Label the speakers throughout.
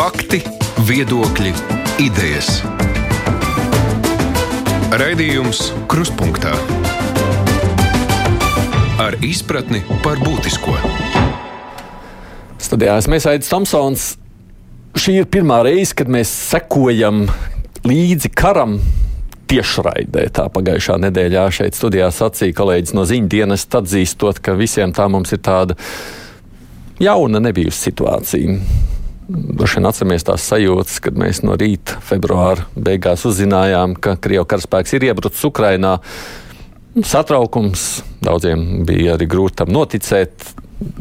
Speaker 1: Fakti, viedokļi, idejas. Raidījums Kruspunkta ar izpratni par būtisko.
Speaker 2: Studijā esmu Aits Tomsons. Šī ir pirmā reize, kad mēs sekojam līdzi karam tiešraidē. Tā pagājušā nedēļā šeit studijā sacīja kolēģis no ziņu dienas, atzīstot, ka visiem tā mums ir tāda jauna nebijusi situācija. Droši vien atceramies tās sajūtas, kad mēs no rīta, februāra beigās uzzinājām, ka Krievijas karaspēks ir iebrucis Ukrajinā. Satraukums daudziem bija arī grūti tam noticēt,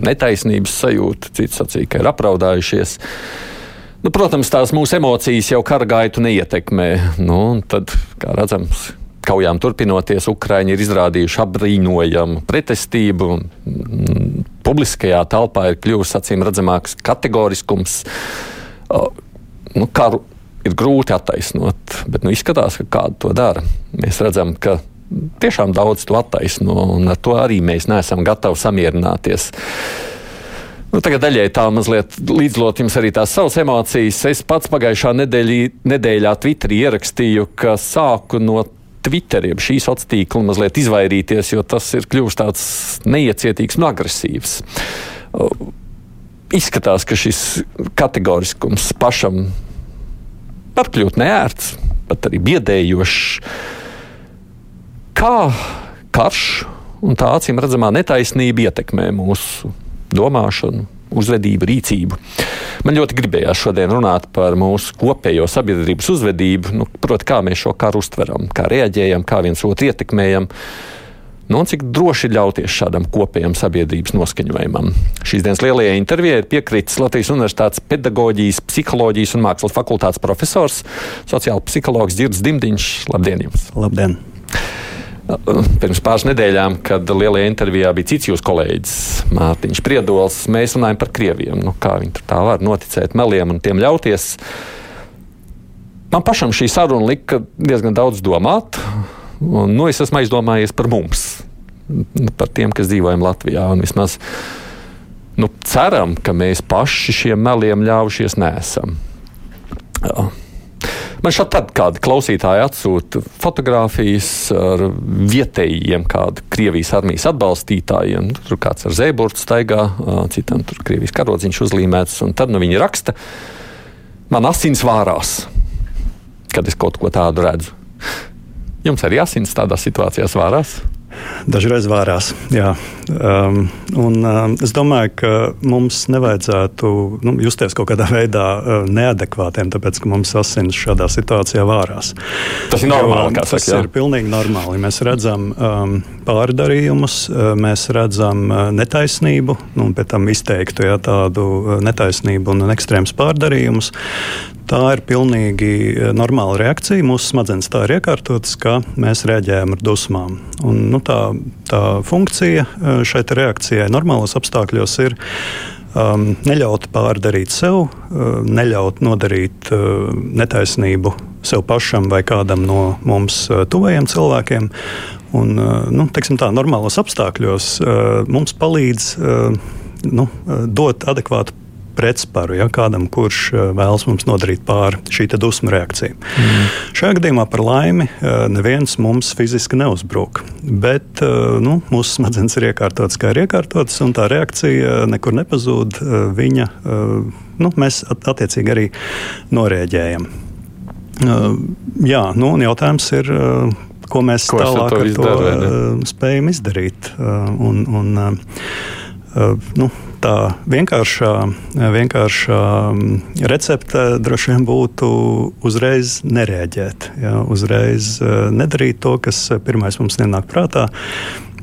Speaker 2: netaisnības sajūta, cits sacīja, ka ir apraudājušies. Nu, protams, tās mūsu emocijas jau kara gaitu neietekmē. Nu, tad, kā redzams, kaujām turpinoties, Ukrāņi ir izrādījuši apbrīnojamu pretestību. Publiskajā telpā ir kļuvis acīm redzamāks kategoriskums. Nu, karu ir grūti attaisnot, bet nu, izskatās, ka kāda to dara. Mēs redzam, ka tiešām daudz to attaisno, un ar to arī mēs neesam gatavi samierināties. Nu, tagad daļai tā mazliet līdzlot jums arī tās savas emocijas. Es pats pagājušā nedēļī, nedēļā Twitterī ierakstīju, ka sāku no Twitteriem šī sociālā tīkla mazliet izvairīties, jo tas ir kļuvis tāds neiecietīgs un agresīvs. Izskatās, ka šis kategoriskums pašam var kļūt neērts, pat arī biedējošs. Kā karš un tā acīm redzamā netaisnība ietekmē mūsu domāšanu, uzvedību, rīcību. Man ļoti gribējās šodien runāt par mūsu kopējo sabiedrības uzvedību, nu, proti, kā mēs šo karu uztveram, kā reaģējam, kā viens otru ietekmējam. Nu, un cik droši ļauties šādam kopējam sabiedrības noskaņojumam. Šīs dienas lielajā intervijā ir piekritis Latvijas Universitātes pedagoģijas, psiholoģijas un mākslas fakultātes profesors, sociāla psihologs Girds Dimdiņš. Labdien! Jums.
Speaker 3: Labdien!
Speaker 2: Pirms pāris nedēļām, kad lielajā intervijā bija cits jūsu kolēģis, Mārtiņš Priedols, mēs runājam par krieviem. Nu, kā viņi tā var noticēt meliem un tiem ļauties? Man pašam šī saruna lika diezgan daudz domāt, un nu, es esmu aizdomājies par mums, par tiem, kas dzīvojam Latvijā. Vismaz nu, ceram, ka mēs paši šiem meliem ļaujušies nesam. Jā. Man šeit tad kādi klausītāji atsūta fotogrāfijas ar vietējiem, kādu Krievijas armijas atbalstītājiem. Tur kāds ar zēburtu staigā, citam tur Krievijas karodziņš uzlīmēts, un tad nu viņi raksta, man asins vārās, kad es kaut ko tādu redzu. Jums arī asins tādā situācijā vārās?
Speaker 3: Dažreiz vārās. Jā. Um, un, um, es domāju, ka mums nevajadzētu nu, justies kaut kādā veidā uh, neadekvātiem, tāpēc ka mums asins šādā situācijā vārās.
Speaker 2: Tas ir normāli.
Speaker 3: Jo, tas
Speaker 2: saka,
Speaker 3: ir pilnīgi normāli. Mēs redzam um, pārdarījumus, uh, mēs redzam uh, netaisnību, nu, pēc tam izteiktu ja, tādu uh, netaisnību un ekstrēmus pārdarījumus. Tā ir pilnīgi uh, normāla reakcija. Mūsu smadzenes tā ir iekārtotas, ka mēs reaģējam ar dusmām. Un, nu, tā, tā funkcija uh, šai reakcijai normālos apstākļos ir um, neļaut pārdarīt sev, uh, neļaut nodarīt uh, netaisnību sev pašam vai kādam no mums uh, tuvajiem cilvēkiem. Un, uh, nu, tā, normālos apstākļos uh, mums palīdz uh, nu, dot adekvātu pretsparu ja, kādam, kurš eh, vēlas mums nodarīt pāri šī dusmu reakcija. Mm. Šajā gadījumā par laimi eh, neviens mums fiziski neuzbruk, bet eh, nu, mūsu smadzenes ir iekārtotas, kā ir iekārtotas, un tā reakcija nekur nepazūd. Viņa, nu, mēs attiecīgi arī norēģējam. Jā, nu, un jautājums ir, ko mēs
Speaker 2: ko
Speaker 3: tālāk
Speaker 2: to
Speaker 3: ar to
Speaker 2: izdara,
Speaker 3: spējam izdarīt. Un, un, nu, tā vienkāršā, vienkāršā mm, recepte droši vien būtu uzreiz nereaģēt, ja, uzreiz nedarīt to, kas pirmais mums nenāk prātā.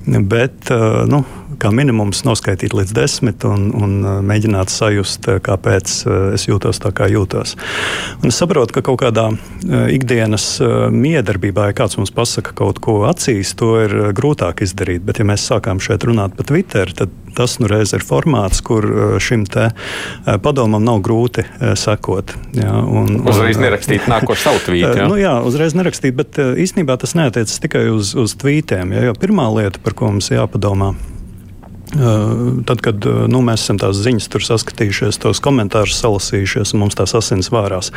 Speaker 3: Bet nu, kā minimums noskaitīt līdz desmit un, un uh, mēģināt sajust, uh, kāpēc uh, es jūtos tā, kā jūtos. Un es saprotu, ka kaut kādā ikdienas miedarbībā, ja kāds mums pasaka kaut ko acīs, to ir grūtāk izdarīt. Bet, ja mēs sākām šeit runāt par Twitter, tad tas nu reiz ir formāts, kur šim te padomam nav grūti sekot.
Speaker 2: Jā, un, uzreiz nerakstīt nākošu savu tvītu.
Speaker 3: Jā? Nu, jā, uzreiz nerakstīt, bet īstenībā tas neatiecas tikai uz, uz tvītiem. Jā, jo pirmā lieta, par ko mums jāpadomā, Tad, kad nu, mēs esam tās ziņas tur saskatījušies, tos komentārus salasījušies, un mums tās asins vārās,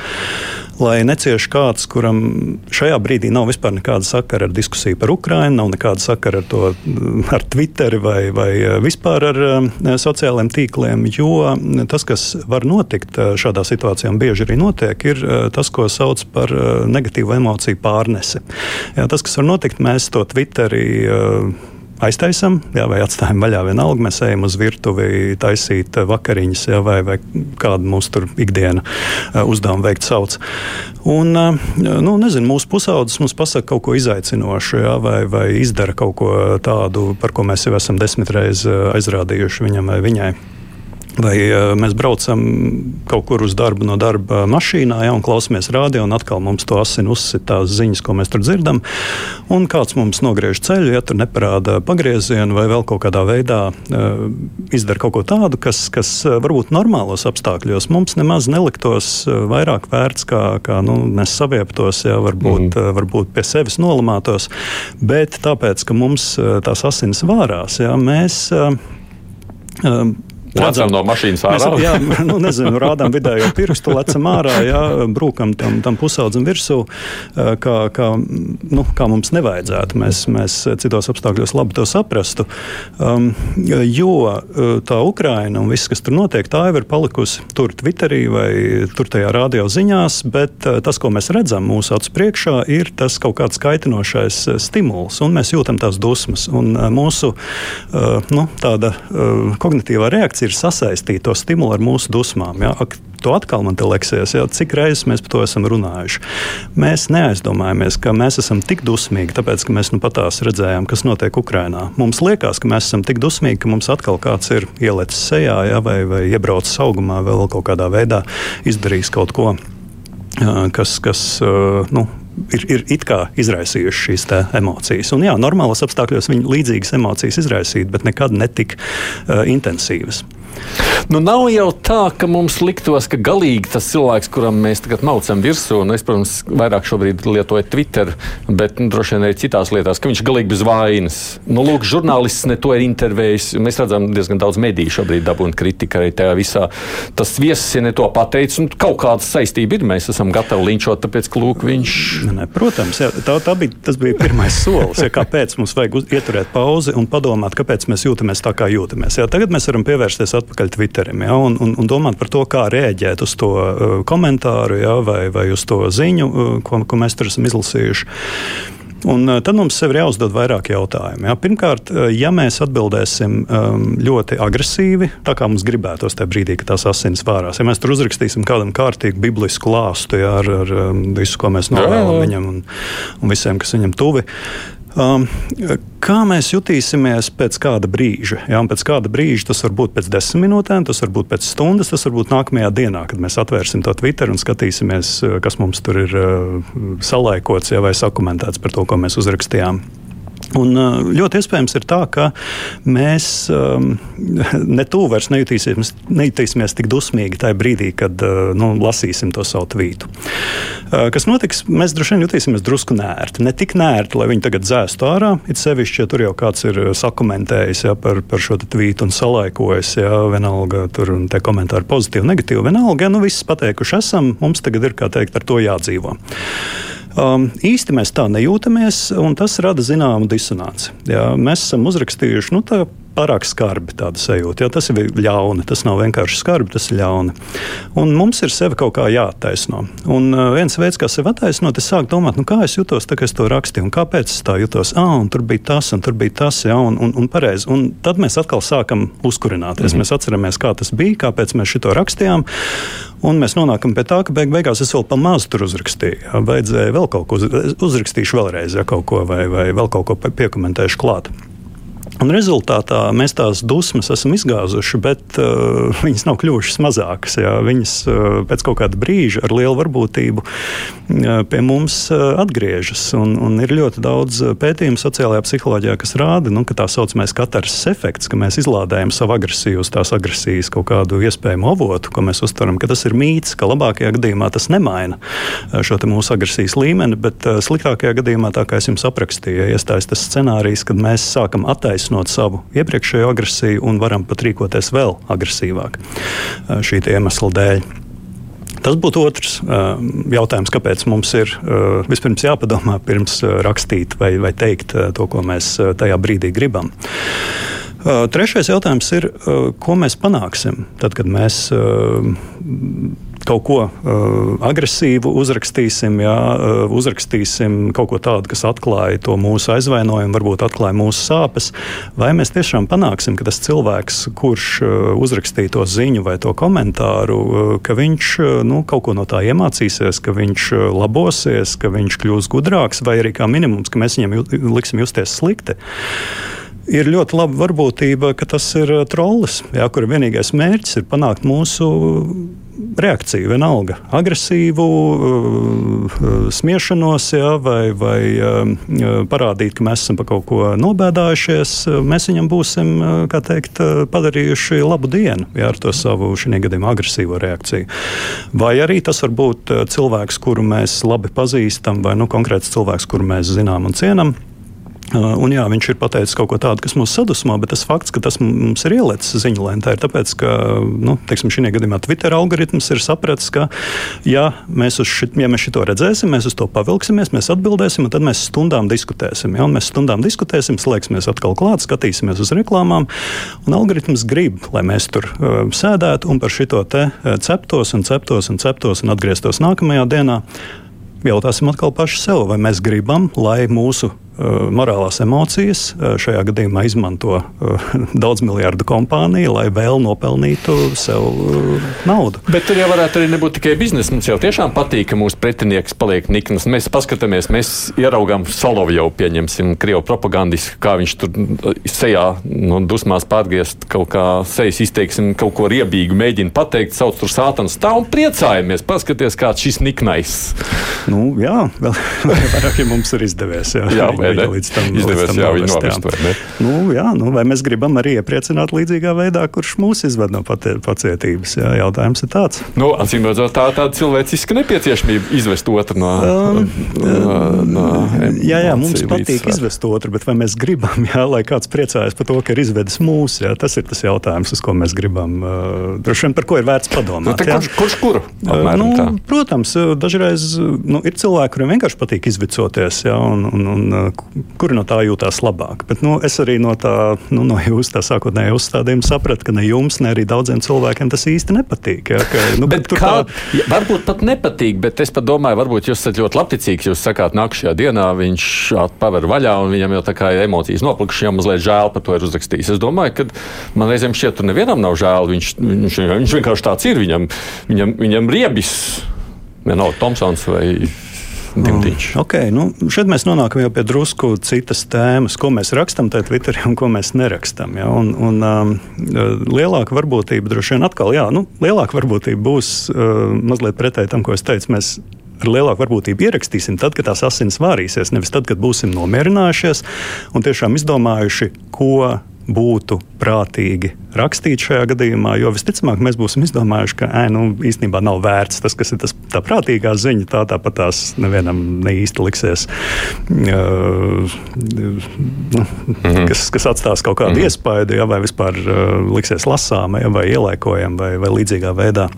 Speaker 3: lai necieš kāds, kuram šajā brīdī nav vispār nekāda sakara ar diskusiju par Ukrajinu, nav nekāda sakara ar to, ar Twitter vai, vai vispār ar sociālajiem tīkliem, jo tas, kas var notikt šādā situācijā, un bieži arī notiek, ir tas, ko sauc par negatīvu emociju pārnesi. Jā, tas, kas var notikt, mēs to Twitterī aiztaisam, jā, vai atstājam vaļā. Vienalga, mēs ejam uz virtuvi, taisīt vakariņas, jā, vai, vai kādu mūsu tur ikdienu uh, uzdevumu veikt sauc. Un, nu, nezinu, mūsu pusaudzis mums pasaka kaut ko izaicinošu, jā, vai, vai izdara kaut ko tādu, par ko mēs jau esam desmit reizes aizrādījuši viņam vai viņai. Vai uh, mēs braucam kaut kur uz darbu no darba mašīnā, ja, un klausāmies rādio, un atkal mums to asins uzsit tās ziņas, ko mēs tur dzirdam. Un kāds mums nogriež ceļu, ja tur neparāda pagriezienu vai vēl kaut kādā veidā uh, izdara kaut ko tādu, kas, kas varbūt normālos apstākļos mums nemaz neliktos vairāk vērts, kā, kā nu, mēs savieptos, ja, varbūt, mm. varbūt pie sevis nolamātos. Bet tāpēc, ka mums tās asins vārās, ja, mēs.
Speaker 2: Uh, Redzam no mašīnas ārā.
Speaker 3: Mēs, jā, nu, nezinu, rādām vidējo pirkstu, lecam ārā, jā, brūkam tam, tam pusaudzim virsū, kā, kā, nu, kā mums nevajadzētu. Mēs, mēs citos apstākļos labi to saprastu. Um, jo tā Ukraina un viss, kas tur notiek, tā jau ir palikusi tur Twitterī vai tur tajā radio ziņās, bet tas, ko mēs redzam mūsu acu priekšā, ir tas kaut kāds kaitinošais stimuls, un mēs jūtam tās dusmas. Un mūsu uh, nu, tāda uh, kognitīvā reakcija reakcija ir sasaistīta to stimulu ar mūsu dusmām. Ja? Ak, to atkal man te leksies, ja? cik reizes mēs par to esam runājuši. Mēs neaizdomājamies, ka mēs esam tik dusmīgi, tāpēc, ka mēs nu patās redzējām, kas notiek Ukrajinā. Mums liekas, ka mēs esam tik dusmīgi, ka mums atkal kāds ir ielicis sejā ja? vai, vai iebraucis augumā, vēl kaut kādā veidā izdarījis kaut ko kas, kas nu, ir, ir it kā izraisījuši šīs emocijas. Un, jā, normālos apstākļos viņi līdzīgas emocijas izraisītu, bet nekad netik uh, intensīvas.
Speaker 2: Nu, nav jau tā, ka mums liktos, ka galīgi tas cilvēks, kuram mēs tagad maucam virsū, un es, protams, vairāk šobrīd lietoju Twitter, bet nu, droši vien arī citās lietās, ka viņš galīgi bez vainas. Nu, lūk, žurnālists ne to ir intervējis. Mēs redzam, diezgan daudz mediju šobrīd dabūna kritika arī tajā visā. Tas viesis ir ne to pateicis, un kaut kāda saistība ir. Mēs esam gatavi linčot, tāpēc, ka lūk, viņš.
Speaker 3: Ne, protams, jā, tā, tā bija, tas bija pirmais solis. Ja, kāpēc mums vajag uz, ieturēt pauzi un padomāt, kāpēc mēs jūtamies tā, kā jūtamies. Jā, tagad mēs varam pievērsties atpakaļ Twitterim ja, un, un, un domāt par to, kā rēģēt uz to uh, komentāru ja, vai, vai uz to ziņu, uh, ko, ko mēs tur esam izlasījuši. Un uh, tad mums sev ir jāuzdod vairāk jautājumu. Ja? Pirmkārt, ja mēs atbildēsim um, ļoti agresīvi, tā kā mums gribētos tajā brīdī, kad tās asins vārās, ja mēs tur uzrakstīsim kādam kārtīgu biblisku lāstu ja, ar, ar um, visu, ko mēs novēlam viņam un, un visiem, kas viņam tuvi, Um, kā mēs jutīsimies pēc kāda brīža? Jā, pēc kāda brīža tas var būt pēc desmit minūtēm, tas var būt pēc stundas, tas var būt nākamajā dienā, kad mēs atvērsim to Twitter un skatīsimies, uh, kas mums tur ir uh, salaikots ja, vai sakumentēts par to, ko mēs uzrakstījām. Un ļoti iespējams ir tā, ka mēs um, ne tuvu vairs nejutīsimies, nejutīsimies tik dusmīgi tajā brīdī, kad uh, nu, lasīsim to savu tvītu. Uh, kas notiks? Mēs droši vien jutīsimies drusku nērti. Ne tik nērti, lai viņi tagad dzēstu ārā. It sevišķi, ja tur jau kāds ir sakomentējis ja, par, par šo tvītu un salaikojis, ja vienalga tur un tie komentāri pozitīvi, negatīvi. Vienalga, ja nu viss pateikuši esam, mums tagad ir, kā teikt, ar to jādzīvo. Um, īsti mēs tā nejūtamies, un tas rada zināmu disonanci. Jā, mēs esam uzrakstījuši nu, pārāk skarbi tāda sajūta. Jā, tas ir ļauni, tas nav vienkārši skarbi, tas ir ļauni. Un mums ir sevi kaut kā jāattaisno. Un uh, viens veids, kā sevi attaisnot, ir sākt domāt, nu, kā es jutos, tā, kad es to rakstīju, un kāpēc es tā jutos. Ah, un tur bija tas, un tur bija tas, jā, un, un, un pareizi. Un tad mēs atkal sākam uzkurināties. Mm -hmm. Mēs atceramies, kā tas bija, kāpēc mēs šo rakstījām. Un mēs nonākam pie tā, ka beig beigās es vēl pa mazu tur uzrakstīju. Jā, vajadzēja vēl kaut ko uz, uzrakstīšu vēlreiz, ja kaut ko vai, vai vēl kaut ko piekomentēšu klāt. Un rezultātā mēs tās dusmas esam izgāzuši, bet uh, viņas nav kļuvušas mazākas. Jā. Viņas uh, pēc kaut kāda brīža ar lielu varbūtību uh, pie mums uh, atgriežas. Un, un ir ļoti daudz pētījumu sociālajā psiholoģijā, kas rāda, nu, ka tā saucamais katrs efekts, ka mēs izlādējam savu agresiju uz tās agresijas kaut kādu iespējamu avotu, ko mēs uztveram, ka tas ir mīts, ka labākajā gadījumā tas nemaina šo mūsu agresijas līmeni, bet uh, sliktākajā gadījumā, tā kā es jums aprakstīju, iestājas tas scenārijs, kad mēs sākam attaisnot attaisnot savu iepriekšējo agresiju un varam pat rīkoties vēl agresīvāk šī iemesla dēļ. Tas būtu otrs jautājums, kāpēc mums ir vispirms jāpadomā pirms rakstīt vai, vai teikt to, ko mēs tajā brīdī gribam. Trešais jautājums ir, ko mēs panāksim tad, kad mēs kaut ko uh, agresīvu uzrakstīsim, jā, uh, uzrakstīsim kaut ko tādu, kas atklāja to mūsu aizvainojumu, varbūt atklāja mūsu sāpes, vai mēs tiešām panāksim, ka tas cilvēks, kurš uh, uzrakstīja to ziņu vai to komentāru, uh, ka viņš uh, nu, kaut ko no tā iemācīsies, ka viņš uh, labosies, ka viņš kļūs gudrāks, vai arī kā minimums, ka mēs viņam liksim justies slikti? Ir ļoti laba varbūtība, ka tas ir trollis, jā, kura vienīgais mērķis ir panākt mūsu reakciju, vienalga agresīvu, uh, smiešanos, jā, vai, vai uh, parādīt, ka mēs esam par kaut ko nobēdājušies, mēs viņam būsim teikt, padarījuši labu dienu jā, ar to savu šī gadījumā agresīvo reakciju. Vai arī tas var būt cilvēks, kuru mēs labi pazīstam, vai nu, konkrēts cilvēks, kuru mēs zinām un cienam. Uh, un jā, viņš ir pateicis kaut ko tādu, kas mūs sadusmo, bet tas fakts, ka tas mums ir ielicis ziņu lentē, ir tāpēc, ka nu, šī gadījumā Twitter algoritms ir sapratis, ka, ja mēs, šit, ja mēs to redzēsim, mēs uz to pavilksimies, mēs atbildēsim, un tad mēs stundām diskutēsim. Ja? Un mēs stundām diskutēsim, slēgsimies atkal klāt, skatīsimies uz reklāmām, un algoritms grib, lai mēs tur uh, sēdētu un par šito te uh, ceptos un ceptos un ceptos un atgrieztos nākamajā dienā. Jautāsim atkal paši sev, vai mēs gribam, lai mūsu morālās emocijas. Eh, šajā gadījumā izmanto eh, daudz miljardu kompāniju, lai vēl nopelnītu sev naudu.
Speaker 2: Bet tur jau varētu arī nebūt tikai biznesa. Mums jau tiešām patīk, ka mūsu pretinieks paliek nikns. Mēs paskatāmies, mēs ieraugām Solovjovu, pieņemsim, Krievu propagandistu, kā viņš tur sejā nu, dusmās pārgriezt kaut kā sejas izteiksim, kaut ko riebīgu mēģina pateikt, sauc tur sātanu stāv un priecājamies. Paskaties, kāds šis niknais.
Speaker 3: Nu, jā, vēl vairāk, ja mums ir izdevies. Jā, jā
Speaker 2: ne? līdz tam izdevies, jā, viņi novest?
Speaker 3: Nu, jā, nu, vai mēs gribam arī iepriecināt līdzīgā veidā, kurš mūs izved no pacietības? Jā, jautājums ir tāds.
Speaker 2: Nu, acīm redzot, tā tāda cilvēciska nepieciešamība izvest otru no, um,
Speaker 3: no, no Jā, jā, mums patīk līdzsvar. izvest otru, bet vai mēs gribam, jā, lai kāds priecājas par to, ka ir izvedis mūsu, jā, tas ir tas jautājums, uz ko mēs gribam. Uh, droši vien par ko ir vērts padomāt. Nu,
Speaker 2: kurš, kurš kuru? Apmēram,
Speaker 3: uh, nu, protams, dažreiz nu, ir cilvēki, kuriem vienkārši patīk izvicoties, jā, un, un, un kuri no tā jūtās labāk. Bet nu, es arī no tā, nu, no jūsu tā sākotnējā uzstādījuma sapratu, ka ne jums, ne arī daudziem cilvēkiem tas īsti nepatīk. Ja, ka,
Speaker 2: nu, bet kā, tā... Varbūt pat nepatīk, bet es pat domāju, varbūt jūs esat ļoti labticīgs. Jūs sakāt, nākamajā dienā viņš paver vaļā un viņam jau tā kā emocijas noplikušas, jau mazliet žēl par to ir uzrakstījis. Es domāju, ka man reizēm šķiet, ka nevienam nav žēl. Viņš, viņš, viņš vienkārši tāds ir. Viņam, viņam, viņam riebis, vienalga Tomsons vai Dimtiņš.
Speaker 3: Mm, okay, nu, šeit mēs nonākam jau pie drusku citas tēmas, ko mēs rakstām tajā Twitterī un ko mēs nerakstām. Ja? Un, un, um, lielāka varbūtība droši vien atkal, jā, nu, lielāka varbūtība būs uh, mazliet pretēji tam, ko es teicu. Mēs ar lielāku varbūtību ierakstīsim tad, kad tās asins vārīsies, nevis tad, kad būsim nomierinājušies un tiešām izdomājuši, ko būtu prātīgi rakstīt šajā gadījumā, jo visticamāk mēs būsim izdomājuši, ka ē, nu, īstenībā nav vērts tas, kas ir tas, tā prātīgā ziņa. Tā tāpat tās nevienam ne īsti liksies, uh, nu, kas, kas atstās kaut kādu mm -hmm. iespaidu, ja, vai vispār uh, liksies lasāma, ja, vai ielaikojama vai, vai līdzīgā veidā.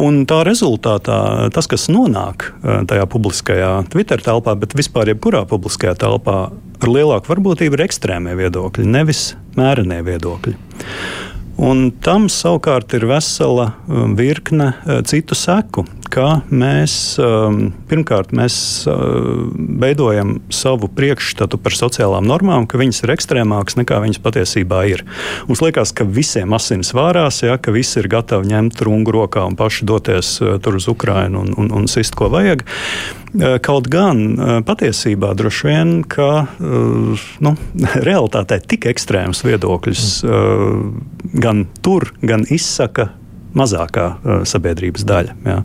Speaker 3: Un tā rezultātā tas, kas nonāk tajā publiskajā Twitter telpā, bet vispār jebkurā publiskajā telpā, ar lielāku varbūtību ir ekstrēmie viedokļi, nevis mērenie viedokļi. Un tam savukārt ir vesela um, virkne uh, citu seku, kā mēs um, pirmkārt mēs uh, veidojam savu priekšstatu par sociālām normām, ka viņas ir ekstrēmākas nekā viņas patiesībā ir. Mums liekas, ka visiem asins vārās, ja, ka visi ir gatavi ņemt rungu rokā un paši doties uh, tur uz Ukrajinu un, un, un sist, ko vajag. Kaut gan patiesībā droši vien, ka nu, realitātē tik ekstrēms viedokļus gan tur, gan izsaka mazākā uh, sabiedrības daļa. Jā.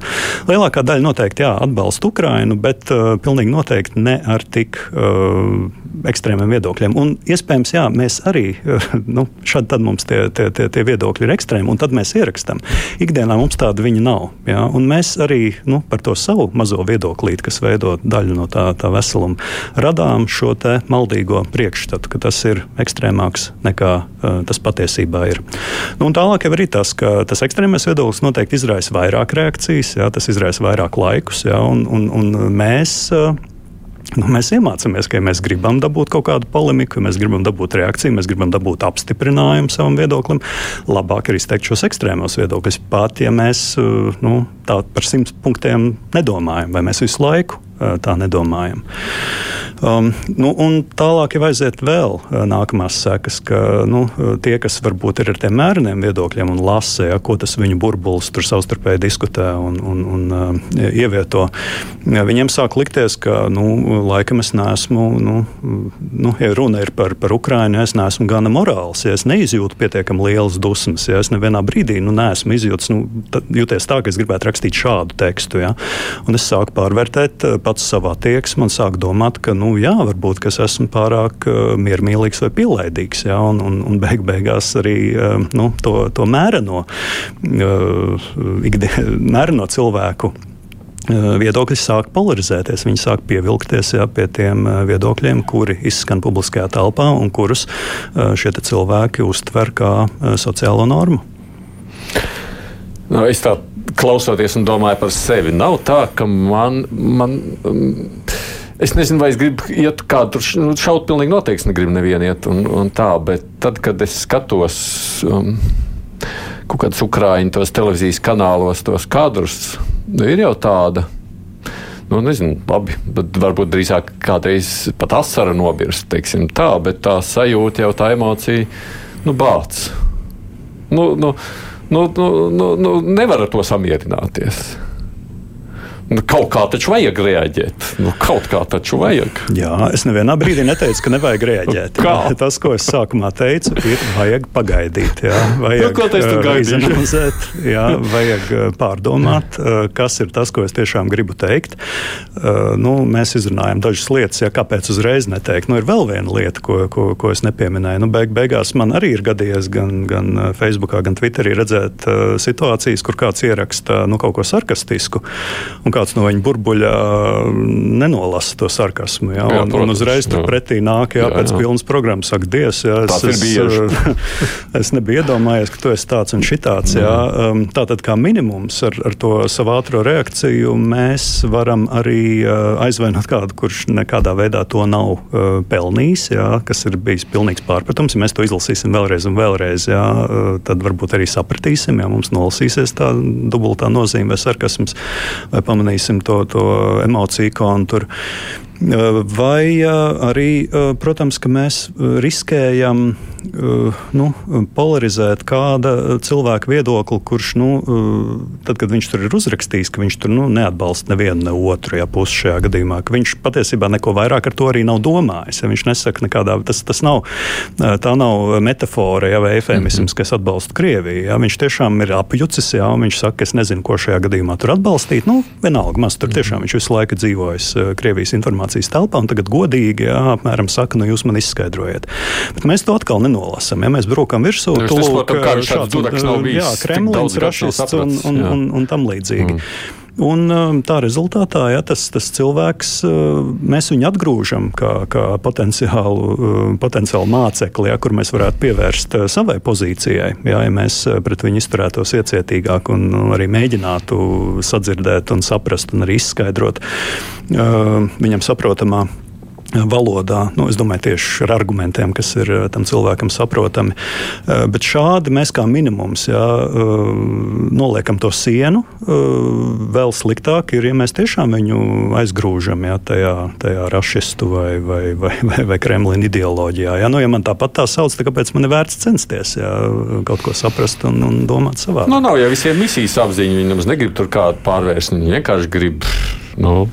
Speaker 3: Lielākā daļa noteikti jā, atbalsta Ukrainu, bet uh, pilnīgi noteikti ne ar tik uh, ekstrēmiem viedokļiem. Un iespējams, jā, mēs arī nu, šādi tad mums tie, tie, tie, tie viedokļi ir ekstrēmi, un tad mēs ierakstam. Ikdienā mums tāda viņa nav. Jā, un mēs arī nu, par to savu mazo viedoklīti, kas veido daļu no tā, tā veseluma, radām šo maldīgo priekšstatu, ka tas ir ekstrēmāks nekā uh, tas patiesībā ir. Nu, tālāk jau ir tas, ka tas ekstrēmais viedoklis noteikti izraisa vairāk reakcijas, jā, tas izraisa vairāk laikus, jā, un, un, un mēs. Uh, Nu, mēs iemācāmies, ka ja mēs gribam dabūt kaut kādu polemiku, ja mēs gribam dabūt reakciju, mēs gribam dabūt apstiprinājumu savam viedoklim. Labāk ir izteikt šos ekstrēmos viedokļus. Pat ja mēs uh, nu, tā par simts punktiem nedomājam, vai mēs visu laiku tā nedomājam. Um, nu, tālāk jau aiziet vēl uh, nākamās sekas, ka nu, tie, kas varbūt ir ar tiem mēreniem viedokļiem un lasa, ja, ko tas viņu burbulis tur savstarpēji diskutē un, un, un uh, ievieto, ja, viņiem sāk likties, ka nu, laikam es neesmu, nu, nu, ja runa ir par, par Ukrainu, es neesmu gana morāls, ja es neizjūtu pietiekami lielas dusmas, ja es nevienā brīdī nu, neesmu izjūtis, nu, jūties tā, ka es gribētu rakstīt šādu tekstu. Ja, un es sāku pārvērtēt pats savā tieksmē un sāku domāt, ka nu, jā, varbūt es esmu pārāk uh, miermīlīgs vai pielaidīgs. Jā, un, un, un beig beigās arī uh, nu, to, to mēreno, uh, mēreno cilvēku viedokļi sāk polarizēties. Viņi sāk pievilkties jā, pie tiem viedokļiem, kuri izskan publiskajā telpā un kurus šie cilvēki uztver kā sociālo normu.
Speaker 2: Nu, es tā klausoties un domāju par sevi, nav tā, ka man. man um, Es nezinu, vai es gribu iet kādu nu, šaut, pilnīgi noteikti negribu nevienu iet un, un tā, bet tad, kad es skatos um, kaut kādus ukrāņu tos televīzijas kanālos, tos kadrus, nu, ir jau tāda. Nu, nezinu, labi, bet varbūt drīzāk kādreiz pat asara nobirst, teiksim tā, bet tā sajūta jau tā emocija, nu, bāc. Nu, nu, nu, nu, nu, nu, nevar ar to samierināties. Nu, kaut kā taču vajag reaģēt. Nu, kaut kā taču vajag.
Speaker 3: Jā, es nevienā brīdī neteicu, ka nevajag reaģēt.
Speaker 2: Kā?
Speaker 3: Tas, ko es sākumā teicu, ir vajag pagaidīt. Jā, vajag
Speaker 2: nu, ko tas tur
Speaker 3: izanalizēt, jā, vajag pārdomāt, kas ir tas, ko es tiešām gribu teikt. Nu, mēs izrunājam dažas lietas, ja kāpēc uzreiz neteikt. Nu, ir vēl viena lieta, ko, ko, ko es nepieminēju. Nu, beig, beigās man arī ir gadījies gan, gan Facebookā, gan Twitterī redzēt situācijas, kur kāds ieraksta nu, kaut ko sarkastisku. Un kāds no viņa burbuļa nenolasa to sarkasmu. Ja? Jā, un, protams, un uzreiz tur pretī nāk, jā, jā, pēc jā. pilnas programmas saka, Dievs, jā,
Speaker 2: es,
Speaker 3: es, es nebiju iedomājies, ka tu esi tāds un šitāds. Jā. Jā. Um, tātad kā minimums ar, ar to savu ātro reakciju mēs varam arī uh, aizvainot kādu, kurš nekādā veidā to nav uh, pelnījis, jā, kas ir bijis pilnīgs pārpratums. Ja mēs to izlasīsim vēlreiz un vēlreiz, jā, uh, tad varbūt arī sapratīsim, ja mums nolasīsies tā dubultā nozīme vai sarkasms vai pamanīsim pamanīsim to, to emociju ikonu tur. Vai arī, protams, ka mēs riskējam nu, polarizēt kāda cilvēka viedokli, kurš, nu, tad, kad viņš tur ir uzrakstījis, ka viņš tur nu, neatbalsta nevienu ne otru ja, pusi šajā gadījumā, ka viņš patiesībā neko vairāk ar to arī nav domājis. Ja viņš nesaka nekādā, tas, tas nav, tā nav metafora ja, vai efemisms, -hmm. kas atbalsta Krieviju. Ja. Viņš tiešām ir apjucis, ja, un viņš saka, es nezinu, ko šajā gadījumā tur atbalstīt. Nu, vienalga, maz tur tiešām viņš visu laiku dzīvojis Krievijas informācijas informācijas telpā un tagad godīgi jā, apmēram saka, nu jūs man izskaidrojiet. Bet mēs to atkal nenolasām. Ja mēs brukam virsū,
Speaker 2: tad
Speaker 3: nu,
Speaker 2: šāds nav bijis.
Speaker 3: Jā, Kremlins, rašists un, un, un, un tam līdzīgi. Mm. Un um, tā rezultātā ja, tas, tas cilvēks, uh, mēs viņu atgrūžam kā, kā potenciālu, uh, potenciālu mācekli, ja, kur mēs varētu pievērst uh, savai pozīcijai. Ja, ja mēs pret viņu izturētos iecietīgāk un arī mēģinātu sadzirdēt un saprast un arī izskaidrot viņam saprotamā valodā. Nu, es domāju, tieši ar argumentiem, kas ir eh, tam cilvēkam saprotami. Eh, bet šādi mēs kā minimums jā, eh, noliekam to sienu. Vēl sliktāk ir, ja mēs tiešām viņu aizgrūžam jā, tajā, tajā rašistu vai, vai, vai, vai, vai Kremlina ideoloģijā. Jā. Nu, ja man tāpat tā sauc, tad kāpēc man ir vērts censties jā, kaut ko saprast un, un domāt savā?
Speaker 2: Nu, nav jau visiem misijas apziņa. Viņi nemaz negrib tur kādu pārvērst. Viņi vienkārši grib, nu,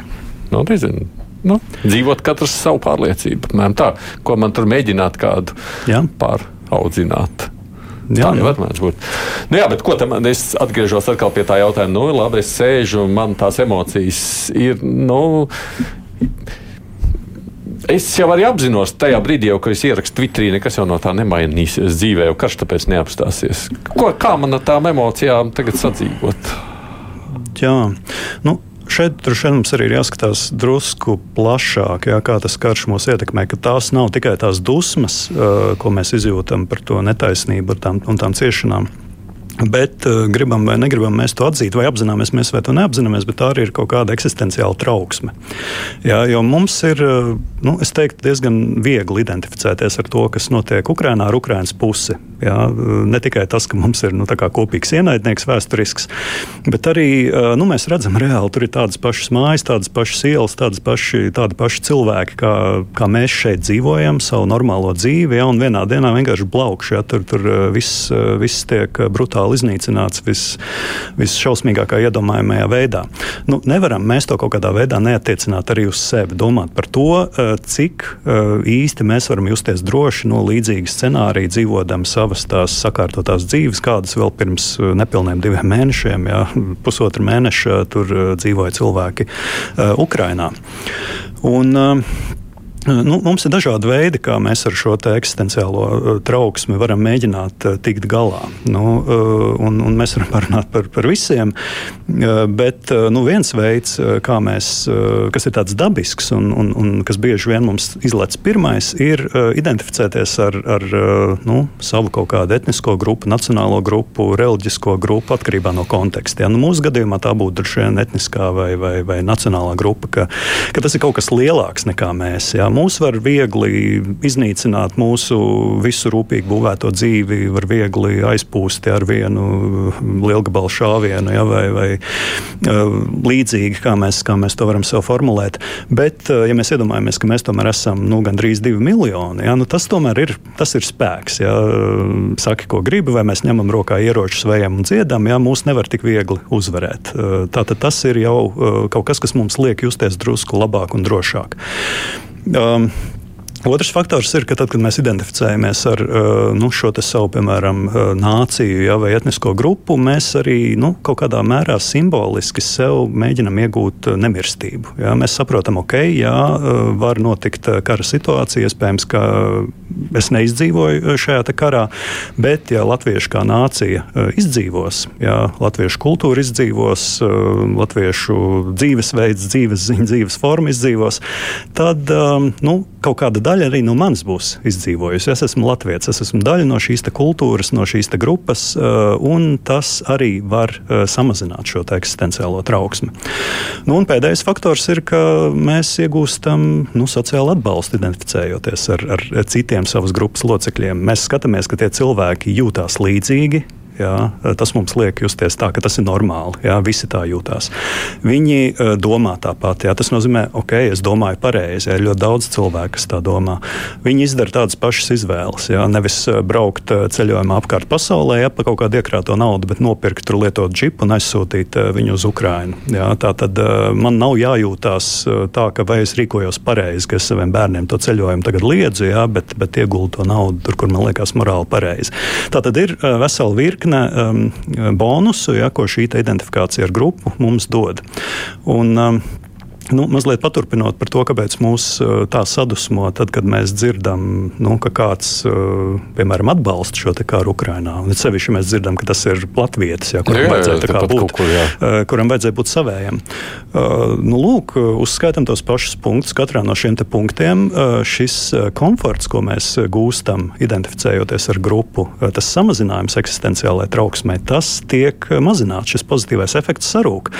Speaker 2: nu nezinu nu, dzīvot katrs savu pārliecību. Tā, ko man tur mēģināt kādu jā. pāraudzināt. Jā, tā nevar būt. Nu, jā, bet ko tam es atgriežos atkal pie tā jautājuma? Nu, labi, es sēžu, man tās emocijas ir. Nu, Es jau arī apzinos, tajā brīdī, jau, kad es ierakstu Twitterī, nekas jau no tā nemainīsies dzīvē, jau karš tāpēc neapstāsies. Ko, kā man ar tām emocijām tagad sadzīvot?
Speaker 3: Jā, nu, Šeit droši vien mums arī ir jāskatās drusku plašāk, jā, kā tas karš mūs ietekmē. Tās nav tikai tās dusmas, uh, ko mēs izjūtam par to netaisnību tām, un tām ciešanām Bet uh, gribam vai negribam mēs to atzīt, vai apzināmies mēs vai to neapzināmies, bet tā arī ir kaut kāda eksistenciāla trauksme. Jā, jo mums ir uh, nu, teiktu, diezgan viegli identificēties ar to, kas notiek Ukrajinā, ar Ukraiņas pusi. Jā, ne tikai tas, ka mums ir nu, kopīgs ienaidnieks, vēsturisks, bet arī nu, mēs redzam, reāli tur ir tādas pašas mājas, tādas pašas ielas, tādas paši, tādi paši cilvēki, kā, kā mēs šeit dzīvojam, savu normālo dzīvi. Jā, un vienā dienā vienkārši blaukši, jā, tur, tur viss, viss tiek brutāli iznīcināts vis, visšausmīgākā iedomājamajā veidā. Nu, nevaram mēs to kaut kādā veidā neatiecināt arī uz sevi, domāt par to, cik īsti mēs varam justies droši no līdzīga scenārija, dzīvodam savas tās sakārtotās dzīves, kādas vēl pirms eh, nepilniem diviem mēnešiem, jā, pusotra mēneša tur dzīvoja cilvēki Ukrainā. Un, Nu, mums ir dažādi veidi, kā mēs ar šo eksistenciālo uh, trauksmi varam mēģināt uh, tikt galā. Nu, uh, un, un mēs varam parunāt par, par visiem, bet nu, viens veids, mēs, kas ir tāds dabisks un, un, un kas bieži vien mums izlaiž pirmais, ir identificēties ar, ar nu, savu kaut kādu etnisko grupu, nacionālo grupu, reliģisko grupu atkarībā no konteksta. Ja? Nu, mūsu gadījumā tā būtu droši vien etniskā vai, vai, vai nacionālā grupa, ka, ka tas ir kaut kas lielāks nekā mēs. Ja? Mūs var viegli iznīcināt, mūsu visu rūpīgi būvēto dzīvi var viegli aizpūst ar vienu lielgabalu šāvienu ja, vai, vai līdzīgi, kā mēs, kā mēs to varam sev formulēt. Bet, ja mēs iedomājamies, ka mēs tomēr esam nu, gandrīz divi miljoni, ja, nu, tas tomēr ir, tas ir spēks. Ja. Saki, ko gribi, vai mēs ņemam rokā ieročus, vējam un dziedam, ja mūs nevar tik viegli uzvarēt. Tātad tas ir jau kaut kas, kas mums liek justies drusku labāk un drošāk. Um, Otrs faktors ir, ka tad, kad mēs identificējamies ar uh, nu, šo savu, piemēram, uh, nāciju ja, vai etnisko grupu, mēs arī nu, kaut kādā mērā simboliski sev mēģinam iegūt uh, nemirstību. Ja. Mēs saprotam, okay, jā, var notikt kara situācija, iespējams, ka es neizdzīvoju šajā karā, bet ja latvieši kā nācija izdzīvos, ja latviešu kultūra izdzīvos, latviešu dzīvesveids, dzīves ziņa, dzīves forma izdzīvos, tad nu, kaut kāda daļa arī no manis būs izdzīvojusi. Es esmu latviečs, es esmu daļa no šīs kultūras, no šīs grupas, uh, un tas arī var uh, samazināt šo eksistenciālo trauksmi. Nu, pēdējais faktors ir, ka mēs iegūstam nu, sociālu atbalstu, identificējoties ar, ar citiem savas grupas locekļiem. Mēs skatāmies, ka tie cilvēki jūtās līdzīgi Jā, tas mums liek justies tā, ka tas ir normāli. Jā, visi tā jūtās. Viņi uh, domā tāpat. Jā, tas nozīmē, ok, es domāju pareizi. Ir ļoti daudz cilvēku, kas tā domā. Viņi izdara tādas pašas izvēles. Jā, nevis braukt ceļojumā apkārt pasaulē, ja pa kaut kādu iekrāto naudu, bet nopirkt tur lietot džipu un aizsūtīt uh, viņu uz Ukrajinu. Tā tad uh, man nav jājūtās tā, ka vai es rīkojos pareizi, ka es saviem bērniem to ceļojumu tagad liedzu, jā, bet, bet ieguldu to naudu tur, kur man liekas morāli pareizi. Tā tad ir vesela virkne virkne um, bonusu, ja, ko šī identifikācija ar grupu mums dod. Un, um, Nu, mazliet paturpinot par to, kāpēc mūs uh, tā sadusmo, tad, kad mēs dzirdam, nu, ka kāds, uh, piemēram, atbalsta šo karu Ukrajinā. Un sevišķi mēs dzirdam, ka tas ir latvietis, jā, kuram, jā, vajadzēja jā, būt, kur, jā. Uh, kuram vajadzēja būt savējam. Nu, lūk, uzskaitam tos pašus punktus. Katrā no šiem punktiem šis komforts, ko mēs gūstam, identificējoties ar grupu, tas samazinājums eksistenciālajai trauksmei, tas tiek mazināts. Šis pozitīvais efekts sarūk.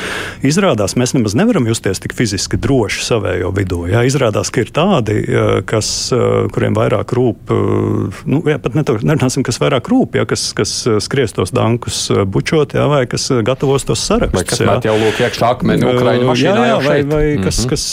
Speaker 3: Izrādās, mēs nemaz nevaram justies tik fiziski fiziski droši savējo vidū. Jā, izrādās, ka ir tādi, kas, kuriem vairāk rūp, nu, jā, pat nerunāsim, kas vairāk rūp, jā, kas, kas skries tos dankus bučot, jā, vai kas gatavos tos sarakstus. Vai kas
Speaker 2: met jau lūk iekšā akmeni Ukraiņu mašīnā jā, jā,
Speaker 3: vai, vai mm -hmm. kas, kas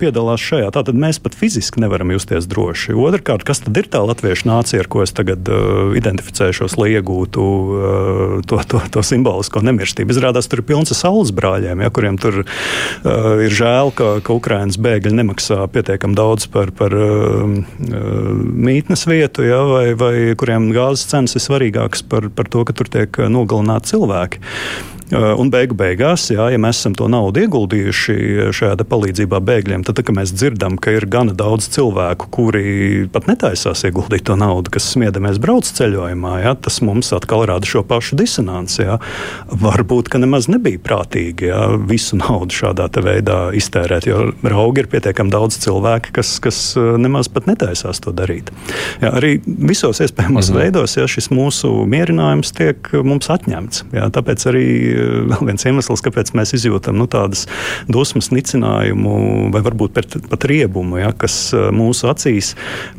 Speaker 3: piedalās šajā. Tātad mēs pat fiziski nevaram justies droši. Otrakārt, kas tad ir tā latviešu nācija, ar ko es tagad uh, identificēšos, lai iegūtu uh, to, to, to simbolisko nemirstību? Izrādās, tur ir pilns ar saules brāļiem, ja, kuriem tur uh, ir žēl žēl, ka, ka Ukraiņas bēgļi nemaksā pietiekami daudz par, par uh, mītnes vietu, ja, vai, vai kuriem gāzes cenas ir svarīgākas par, par to, ka tur tiek nogalināti cilvēki. Un beigu beigās, jā, ja mēs esam to naudu ieguldījuši šajā palīdzībā bēgļiem, tad, kad mēs dzirdam, ka ir gana daudz cilvēku, kuri pat netaisās ieguldīt to naudu, kas smiedamies brauc ceļojumā, jā, tas mums atkal rada šo pašu disonanci. Jā. Varbūt, ka nemaz nebija prātīgi jā, visu naudu šādā veidā iztērēt, jo raugi ir pietiekami daudz cilvēku, kas, kas nemaz pat netaisās to darīt. Jā, arī visos iespējamos mhm. veidos jā, šis mūsu mierinājums tiek mums atņemts. Jā, tāpēc arī vēl viens iemesls, kāpēc mēs izjūtam nu, tādas dusmas, nicinājumu vai varbūt pat, riebumu, ja, kas eh, mūsu acīs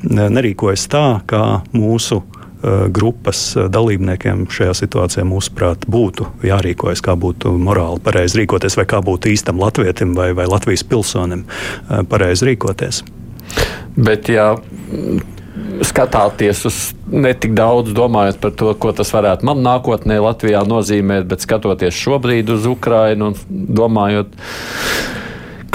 Speaker 3: nerīkojas tā, kā mūsu eh, grupas dalībniekiem šajā situācijā, mūsuprāt, būtu jārīkojas, kā būtu morāli pareizi rīkoties, vai kā būtu īstam latvietim vai, vai Latvijas pilsonim eh, pareizi rīkoties.
Speaker 2: Bet, ja skatāties uz netik daudz, domājot par to, ko tas varētu man nākotnē Latvijā nozīmēt, bet skatoties šobrīd uz Ukrajinu un domājot.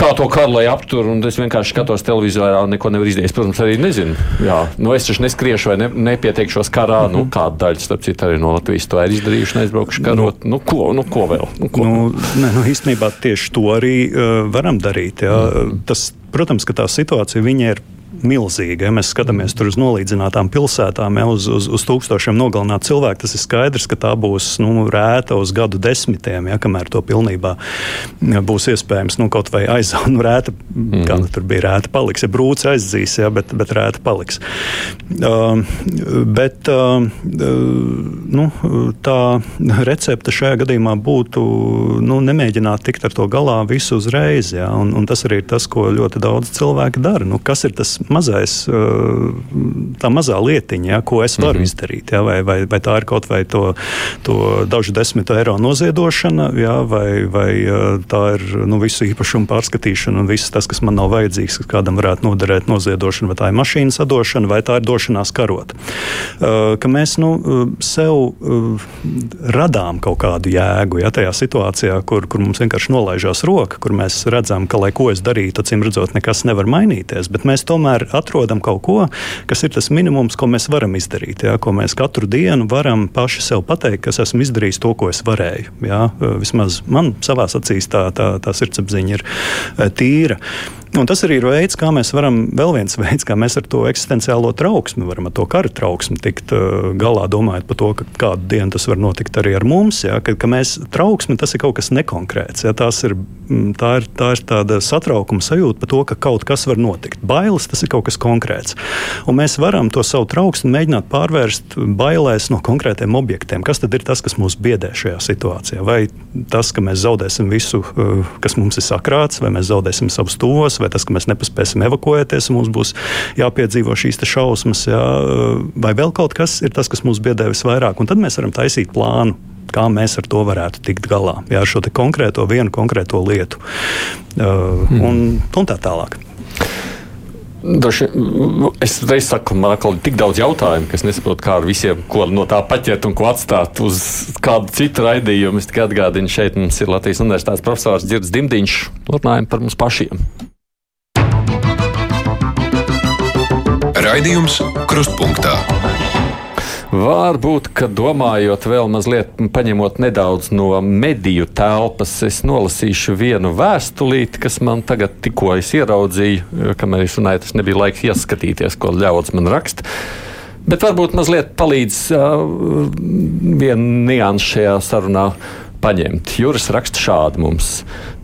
Speaker 2: Kā to karu lai aptur, un es vienkārši skatos televizorā, un neko nevaru izdarīt. Protams, arī nezinu. Jā, nu es taču neskriešu vai ne, nepieteikšos karā. Mm -hmm. nu, mhm. kāda daļa, starp citu, arī no Latvijas to ir izdarījuši, neizbraukuši karot. Nu, nu, ko, nu, ko vēl? Nu, ko?
Speaker 3: Nu, ne, nu, īstenībā tieši to arī uh, varam darīt. Jā. Mm -hmm. Tas, protams, ka tā situācija ir milzīga. Ja mēs skatāmies uz nolīdzinātām pilsētām, ja, uz, uz, uz tūkstošiem nogalinātu cilvēku, tas ir skaidrs, ka tā būs nu, rēta uz gadu desmitiem, ja, kamēr to pilnībā būs iespējams nu, kaut vai aizaut. Nu, rēta, mm. Kā nu, tur bija rēta paliks, ja brūce aizzīs, ja, bet, bet rēta paliks. Uh, bet uh, nu, tā recepte šajā gadījumā būtu nu, nemēģināt tikt ar to galā visu uzreiz. Ja, un, un tas arī ir tas, ko ļoti daudz cilvēku dara. Nu, kas ir tas mazais, tā mazā lietiņa, ja, ko es varu mm -hmm. izdarīt. Ja, vai, vai, vai tā ir kaut vai to, to dažu desmit eiro noziedošana, ja, vai, vai tā ir nu, visu īpašumu pārskatīšana un viss tas, kas man nav vajadzīgs, kas kādam varētu noderēt noziedošana, vai tā ir mašīnas atdošana, vai tā ir došanās karot. Ka mēs nu, sev radām kaut kādu jēgu ja, tajā situācijā, kur, kur mums vienkārši nolaižās roka, kur mēs redzam, ka, lai ko es darītu, acīm redzot, nekas nevar mainīties. Bet mēs tomēr tomēr atrodam kaut ko, kas ir tas minimums, ko mēs varam izdarīt. Jā, ko mēs katru dienu varam paši sev pateikt, ka esmu izdarījis to, ko es varēju. Jā, vismaz man savā acīs tā, tā, tā sirdsapziņa ir e, tīra. Un tas arī ir veids, kā mēs varam, vēl viens veids, kā mēs ar to eksistenciālo trauksmi, varam ar to kara trauksmi tikt uh, galā, domājot par to, ka kādu dienu tas var notikt arī ar mums. Ja, ka, ka mēs trauksmi tas ir kaut kas nekonkrēts. Ja, ir, mm, tā, ir, tā ir tāda satraukuma sajūta par to, ka kaut kas var notikt. Bailes tas ir kaut kas konkrēts. Un mēs varam to savu trauksmi mēģināt pārvērst bailēs no konkrētiem objektiem. Kas tad ir tas, kas mūs biedē šajā situācijā? Vai tas, ka mēs zaudēsim visu, uh, kas mums ir sakrāts, vai mēs zaudēsim savus tuvos? Vai tas, ka mēs nepaspēsim evakuēties, un mums būs jāpiedzīvo šīs šausmas, jā, vai vēl kaut kas ir tas, kas mūs biedē visvairāk. Un tad mēs varam taisīt plānu kā mēs ar to varētu tikt galā. Jā, ar šo konkrēto, vienu konkrēto lietu. Uh, mm. un, un tā tālāk.
Speaker 2: Daži, es reiz saku, man ir tik daudz jautājumu, ka es nesaprotu, kā ar visiem, ko no tā paķert un ko atstāt uz kādu citu raidījumu. Es tikai atgādinu, šeit mums ir Latvijas Universitātes profesors Girds Dimdiņš. Runājam par mums pašiem.
Speaker 1: Raidījums Krustpunktā.
Speaker 2: Varbūt, ka domājot vēl mazliet, paņemot nedaudz no mediju telpas, es nolasīšu vienu vēstulīti, kas man tagad tikko ieraudzīju, kamēr es runāju, tas nebija laiks ieskatīties, ko ļauts man raksta. Bet varbūt mazliet palīdz uh, viena nianses šajā sarunā paņemt. Juris raksta šādi mums.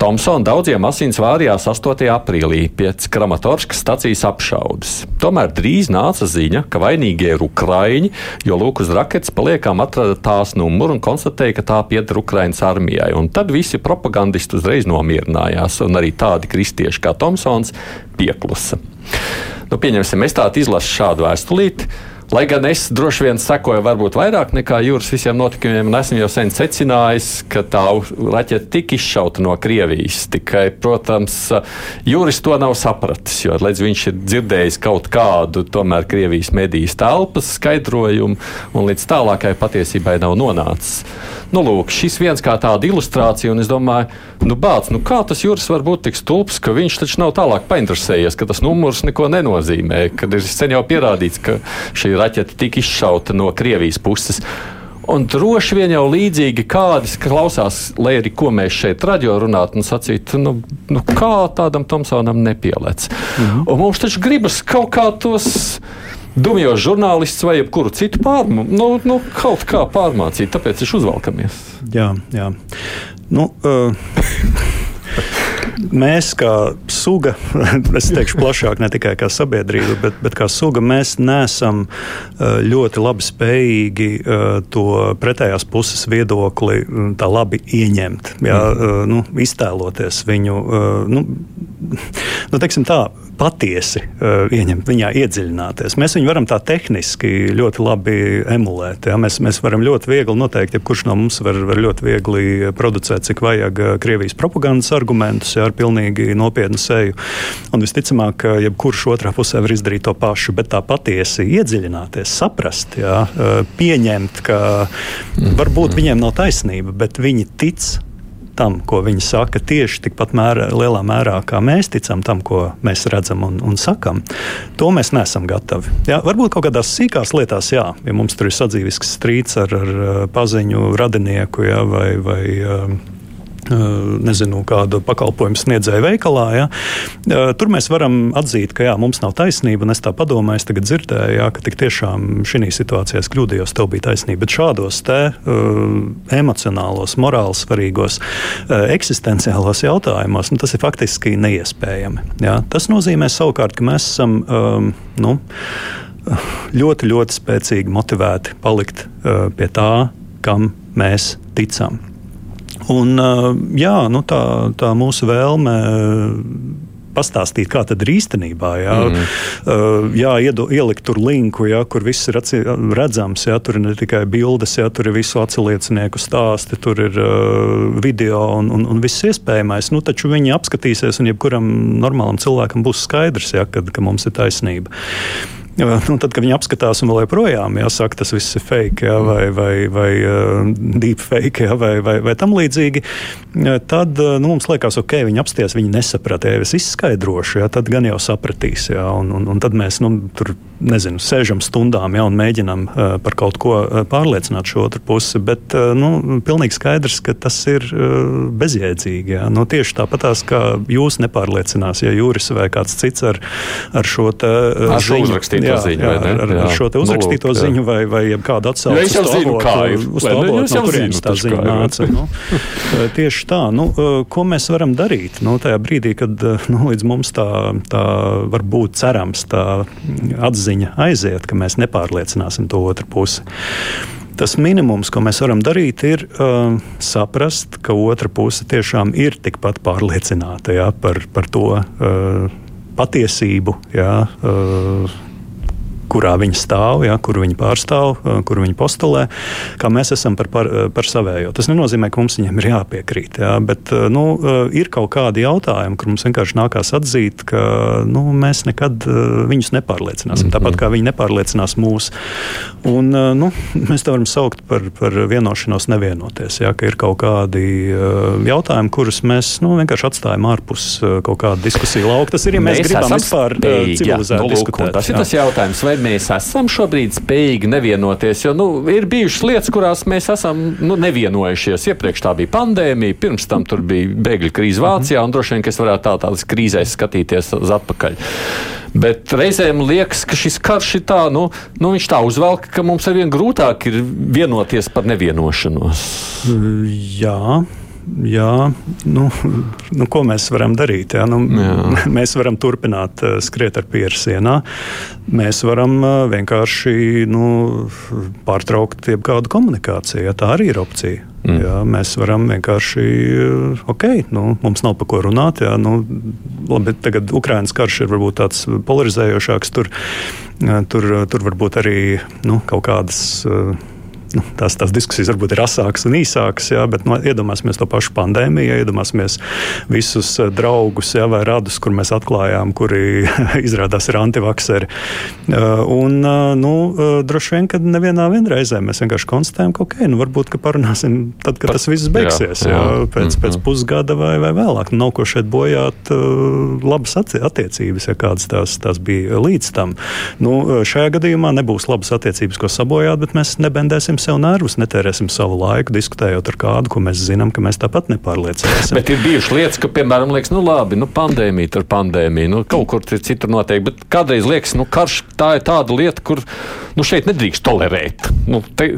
Speaker 2: Tomsona daudziem asins vārījās 8. aprīlī pēc Kramatorskas stacijas apšaudes. Tomēr drīz nāca ziņa, ka vainīgie ir ukraiņi, jo lūk uz raketes paliekām atrada tās numuru un konstatēja, ka tā pieder Ukraiņas armijai. Un tad visi propagandisti uzreiz nomierinājās, un arī tādi kristieši kā Tomsons pieklusa. Nu, pieņemsim, es tādu izlasu šādu vēstulīti. Lai gan es droši vien sekoju varbūt vairāk nekā jūras visiem notikumiem, un esmu jau sen secinājis, ka tā raķete tika izšauta no Krievijas. Tikai, protams, jūris to nav sapratis, jo līdz viņš ir dzirdējis kaut kādu tomēr Krievijas medijas telpas skaidrojumu, un līdz tālākai patiesībai nav nonācis. Nu, lūk, šis viens kā tāda ilustrācija, un es domāju, nu, bāc, nu, kā tas jūras var būt tik stulbs, ka viņš taču nav tālāk painteresējies, ka tas numurs neko nenozīmē, kad ir sen jau pierādīts, ka šī raķete tika izšauta no Krievijas puses. Un droši vien jau līdzīgi kādas klausās, lai arī ko mēs šeit radio runātu un sacītu, nu, nu kā tādam Tomsonam nepielēc. -hmm. Un mums taču gribas kaut kā tos dumjos žurnālistus vai jebkuru citu pārmu, nu, nu, kaut kā pārmācīt. Tāpēc viņš uzvalkamies.
Speaker 3: Jā, jā. Nu, uh... Mēs, kā suga, es teikšu plašāk, ne tikai kā sabiedrība, bet, bet kā suga, mēs neesam uh, ļoti labi spējīgi uh, to pretējās puses viedokli mm, tā labi ieņemt, jā, mm. nu, iztēloties viņu. Nu, nu, teiksim tā, patiesi uh, ieņemt, viņā iedziļināties. Mēs viņu varam tā tehniski ļoti labi emulēt. Ja? Mēs, mēs varam ļoti viegli noteikt, ja kurš no mums var, var ļoti viegli producēt, cik vajag uh, Krievijas propagandas argumentus ja, ar pilnīgi nopietnu seju. Un visticamāk, ka jebkurš otrā pusē var izdarīt to pašu, bet tā patiesi iedziļināties, saprast, ja, pieņemt, ka varbūt viņiem nav taisnība, bet viņi tic tam, ko viņi saka, tieši tikpat mērā, lielā mērā, kā mēs ticam tam, ko mēs redzam un, un sakam, to mēs neesam gatavi. Jā, varbūt kaut kādās sīkās lietās, jā, ja mums tur ir sadzīvisks strīds ar, ar paziņu radinieku jā, vai, vai nezinu, kādu pakalpojumu sniedzēju veikalā. Ja. Tur mēs varam atzīt, ka jā, mums nav taisnība, un es tā domāju, es tagad dzirdēju, jā, ka tiešām šī situācijā es kļūdījos, tev bija taisnība. Bet šādos te uh, emocionālos, morāli svarīgos, uh, eksistenciālos jautājumos nu, tas ir faktiski neiespējami. Jā. Tas nozīmē savukārt, ka mēs esam um, nu, ļoti, ļoti spēcīgi motivēti palikt uh, pie tā, kam mēs ticam. Un, jā, nu, tā, tā mūsu vēlme pastāstīt, kā tad ir īstenībā. Jā, mm. uh, jā iedo, ielikt tur linku, jā, kur viss ir atci, redzams. Jā, tur ir ne tikai bildes, jā, tur ir visu atsaucinieku stāsti, tur ir uh, video un, un, un viss iespējamais. Nu, taču viņi apskatīsies, un jebkuram normālam cilvēkam būs skaidrs, jā, kad, ka mums ir taisnība. Nu, tad, kad viņi apskatās un vēl joprojām jāsaka, tas viss ir fake jā, vai, vai, vai uh, deep fake jā, vai, vai, vai tam līdzīgi, tad uh, nu, mums liekas, ok, viņi apsties, viņi nesaprata. Ja es izskaidrošu, jā, tad gan jau sapratīs. Jā, un, un, un tad mēs nu, tur nezinu, sēžam stundām jā, un mēģinām uh, par kaut ko pārliecināt šo otru pusi. Bet nu, pilnīgi skaidrs, ka tas ir bezjēdzīgi. Jā. Nu, tieši tāpatās, kā jūs nepārliecinās, ja Jūris vai kāds cits ar, ar šo te,
Speaker 2: ziņu
Speaker 3: jā,
Speaker 2: ziņu,
Speaker 3: jā, ar, ar, ar šo uzrakstīto nu, ziņu vai, vai kādu atsauci.
Speaker 2: Es jau zinu, kā ir.
Speaker 3: Uz to no kurienes tā ziņa nāca. Nu, tieši tā. Nu, ko mēs varam darīt nu, tajā brīdī, kad nu, līdz mums tā, tā varbūt cerams tā atziņa aiziet, ka mēs nepārliecināsim to otru pusi. Tas minimums, ko mēs varam darīt, ir uh, saprast, ka otra puse tiešām ir tikpat pārliecināta jā, par, par to uh, patiesību, jā, uh, kurā viņi stāv, ja, kur viņi pārstāv, kur viņi postulē, kā mēs esam par, par, par savējo. Tas nenozīmē, ka mums viņiem ir jāpiekrīt, ja, bet nu, ir kaut kādi jautājumi, kur mums vienkārši nākās atzīt, ka nu, mēs nekad viņus nepārliecināsim, tāpat kā viņi nepārliecinās mūs. Un, nu, mēs to varam saukt par, par vienošanos nevienoties, ja, ka ir kaut kādi jautājumi, kurus mēs nu, vienkārši atstājam ārpus kaut kāda diskusija lauka. Tas ir, ja mēs, mēs gribam vispār civilizēt nu, diskutēt.
Speaker 2: Tas ir tas jautājums, vai vai mēs esam šobrīd spējīgi nevienoties. Jo nu, ir bijušas lietas, kurās mēs esam nu, nevienojušies. Iepriekš tā bija pandēmija, pirms tam tur bija bēgļu krīze Vācijā, un droši vien, ka es varētu tā, tādas krīzēs skatīties uz atpakaļ. Bet reizēm liekas, ka šis karš ir tā, nu, nu viņš tā uzvelk, ka mums arvien grūtāk ir vienoties par nevienošanos.
Speaker 3: Jā jā, nu, nu, ko mēs varam darīt? Jā? Nu, jā. Mēs varam turpināt uh, skriet ar pieru sienā. Mēs varam uh, vienkārši nu, pārtraukt jebkādu komunikāciju. Jā, tā arī ir opcija. Mm. Jā, mēs varam vienkārši, uh, ok, nu, mums nav par ko runāt. Jā, nu, labi, tagad Ukraiņas karš ir varbūt tāds polarizējošāks. Tur, tur, tur varbūt arī nu, kaut kādas. Uh, nu, tās, tās diskusijas varbūt ir asākas un īsākas, jā, bet nu, iedomāsimies to pašu pandēmiju, iedomāsimies visus eh, draugus jā, vai radus, kur mēs atklājām, kuri izrādās ir antivakseri. Eh, un, eh, nu, droši vien, ka nevienā reizē mēs vienkārši konstatējam, ka ok, nu, varbūt ka parunāsim tad, kad tas viss beigsies, jā, jā, jā, pēc, -hmm. pēc pusgada vai, vai vēlāk. Nav ko šeit bojāt labas attiecības, ja kādas tās, tās bija līdz tam. Nu, šajā gadījumā nebūs labas attiecības, ko sabojāt, bet mēs nebendēsim nekrausim sev nervus, netērēsim savu laiku diskutējot ar kādu, ko mēs zinām, ka mēs tāpat nepārliecināsim.
Speaker 2: Bet ir bijušas lietas, ka, piemēram, liekas, nu labi, nu pandēmija tur pandēmija, nu kaut kur citur notiek, bet kādreiz liekas, nu karš tā ir tāda lieta, kur nu, šeit nedrīkst tolerēt. Nu, te,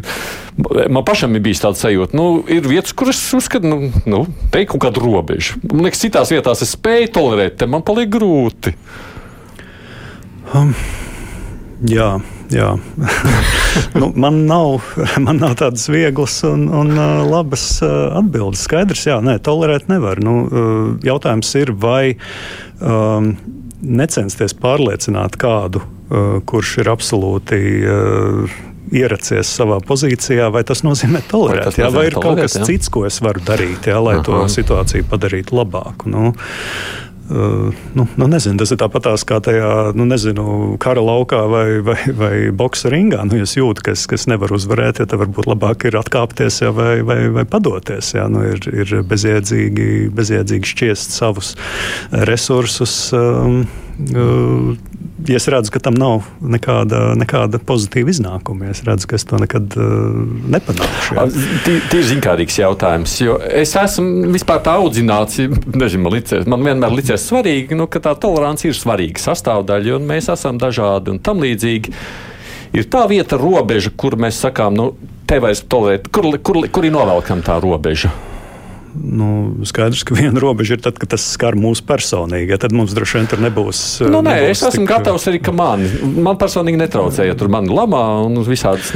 Speaker 2: man pašam ir bijis tāds sajūta, nu, ir vietas, kuras uzskatu, nu, nu te ir kaut kāda robeža. Man liekas, citās vietās es spēju tolerēt, te man paliek grūti.
Speaker 3: Um, jā. Nu, man, nav, man nav tādas vieglas un, un uh, labas uh, atbildes. Skaidrs, jā, nē, tolerēt nevar. Nu, uh, jautājums ir, vai um, necensties pārliecināt kādu, uh, kurš ir absolūti. Uh, ieracies savā pozīcijā, vai tas nozīmē tolerēt, vai, jā, vai ir tolerēt, kaut kas jā? cits, ko es varu darīt, jā, lai Aha. to situāciju padarītu labāku. Nu, Uh, nu, nu, nezinu, tas ir tāpat kā tajā nu, nezinu, kara laukā vai, vai, vai boxa ringā. Nu, es jūtu, ka es, ka es nevaru uzvarēt, ja tad varbūt labāk ir atkāpties ja, vai, vai, vai padoties. Ja, nu, ir ir bezjēdzīgi, bezjēdzīgi šķiest savus resursus. Um, uh, ja es redzu, ka tam nav nekāda, nekāda pozitīva iznākuma, es redzu, ka es to nekad uh, nepanākšu.
Speaker 2: Tie ir zinkārīgs jautājums, es esmu vispār tā audzināts, nezinu, man, licies, man vienmēr licies svarīgi, nu, ka tā tolerance ir svarīga sastāvdaļa, un mēs esam dažādi un tam līdzīgi. Ir tā vieta, robeža, kur mēs sakām, nu, te vairs tolerēt, kur, kur, kur ir novelkama tā robeža
Speaker 3: nu, skaidrs, ka viena robeža ir tad, kad tas skar mūsu personīgi. Ja, tad mums droši vien tur nebūs.
Speaker 2: Nu, nē, nebūs es esmu tik... gatavs arī, ka man, man personīgi netraucēja, ja tur man lamā un visādas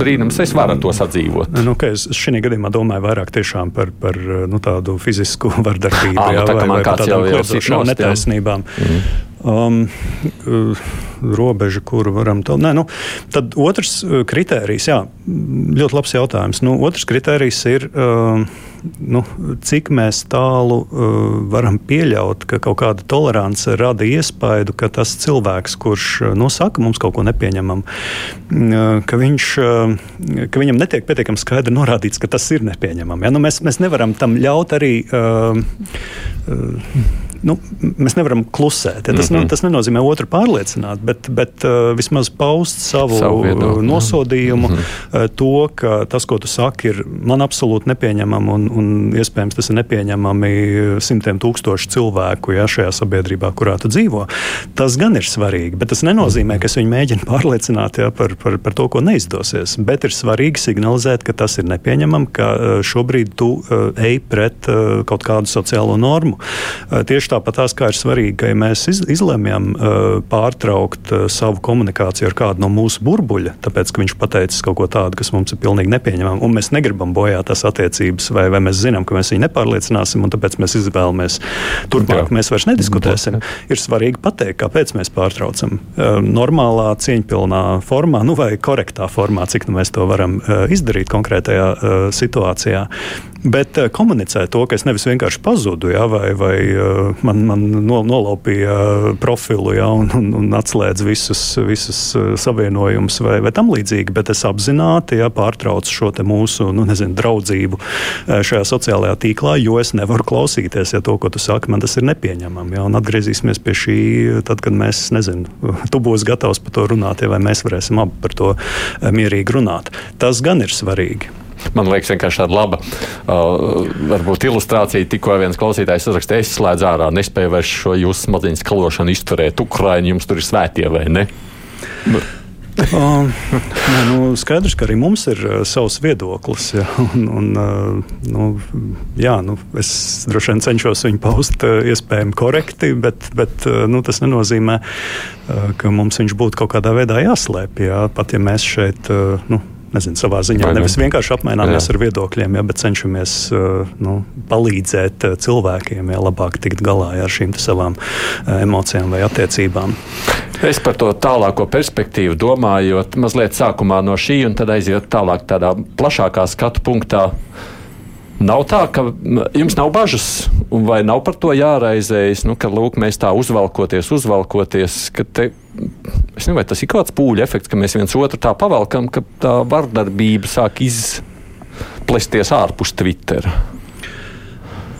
Speaker 2: brīnums es varu to sadzīvot.
Speaker 3: Nu, okay, es šī gadījumā domāju vairāk tiešām par, par nu, tādu fizisku vardarbību,
Speaker 2: à,
Speaker 3: jā,
Speaker 2: nu, tā,
Speaker 3: vai, vai
Speaker 2: par
Speaker 3: tādām kliedošām netaisnībām. Mm. Um, uh, robeža, kuru varam. Nē, nu, tad otrs uh, kritērijs, jā, ļoti labs jautājums. Nu, otrs kritērijs ir, uh, nu, cik tālu uh, varam pieļaut, ka kaut kāda tolerance rada iespaidu, ka tas cilvēks, kurš uh, nosaka nu, mums kaut ko nepieņemamu, uh, ka, viņš, uh, ka viņam netiek pietiekami skaidri norādīts, ka tas ir nepieņemami. Ja? Nu, mēs, mēs nevaram tam ļaut arī. Uh, uh, nu, mēs nevaram klusēt. Ja? Tas, mm -hmm. nu, tas nenozīmē otru pārliecināt, bet, bet uh, vismaz paust savu, savu viedokli, nosodījumu, mm -hmm. uh, to, ka tas, ko tu saki, ir man absolūti nepieņemami un, un iespējams tas ir nepieņemami simtiem tūkstošu cilvēku ja, šajā sabiedrībā, kurā tu dzīvo. Tas gan ir svarīgi, bet tas nenozīmē, ka es viņu mēģinu pārliecināt ja, par, par, par to, ko neizdosies. Bet ir svarīgi signalizēt, ka tas ir nepieņemami, ka uh, šobrīd tu uh, ej pret uh, kaut kādu sociālo normu. Uh, tieši tāpat tās, kā ir svarīgi, ka ja mēs iz, izlemjam uh, pārtraukt uh, savu komunikāciju ar kādu no mūsu burbuļa, tāpēc, ka viņš pateicis kaut ko tādu, kas mums ir pilnīgi nepieņemami, un mēs negribam bojāt tās attiecības, vai, vai mēs zinām, ka mēs viņu nepārliecināsim, un tāpēc mēs izvēlamies turpmāk, Jā. mēs vairs nediskutēsim. Ir svarīgi pateikt, kāpēc mēs pārtraucam. Uh, normālā, cieņpilnā formā, nu vai korektā formā, cik nu mēs to varam uh, izdarīt konkrētajā uh, situācijā. Bet uh, komunicēt to, ka es nevis vienkārši pazudu, ja, vai, vai uh, man, man nolaupīja profilu ja, un, un, un atslēdz visus, visus uh, savienojumus vai, vai tam līdzīgi, bet es apzināti ja, pārtraucu šo mūsu nu, nezinu, draudzību uh, šajā sociālajā tīklā, jo es nevaru klausīties, ja to, ko tu saki, man tas ir nepieņemami. Ja, atgriezīsimies pie šī, tad, kad mēs, nezinu, tu būsi gatavs par to runāt, ja, vai mēs varēsim abi par to uh, mierīgi runāt. Tas gan ir svarīgi.
Speaker 2: Man liekas, vienkārši tāda laba uh, varbūt ilustrācija. Tikko viens klausītājs uzrakstīja, es slēdzu ārā, nespēju vairs šo jūsu smadzeņu skalošanu izturēt. Ukraiņi jums tur ir svētie vai ne?
Speaker 3: Nu. uh, nē, nu, skaidrs, ka arī mums ir uh, savs viedoklis. Ja, un, un, uh, nu, jā, nu, es droši vien cenšos viņu paust uh, iespējami korekti, bet, bet uh, nu, tas nenozīmē, uh, ka mums viņš būtu kaut kādā veidā jāslēpj. Jā, pat ja mēs šeit. Uh, nu, nezinu, savā ziņā Vai nevis vienkārši apmaināmies jā. ar viedokļiem, ja, bet cenšamies uh, nu, palīdzēt uh, cilvēkiem, ja labāk tikt galā ar šīm savām uh, emocijām vai attiecībām.
Speaker 2: Es par to tālāko perspektīvu domājot, mazliet sākumā no šī un tad aiziet tālāk tādā plašākā skatu punktā. Nav tā, ka jums nav bažas, vai nav par to jāraizējas, nu, ka lūk, mēs tā uzvalkoties, uzvalkoties, ka te, es nezinu, vai tas ir kāds pūļu efekts, ka mēs viens otru tā pavalkam, ka tā vardarbība sāk izplesties ārpus Twitter.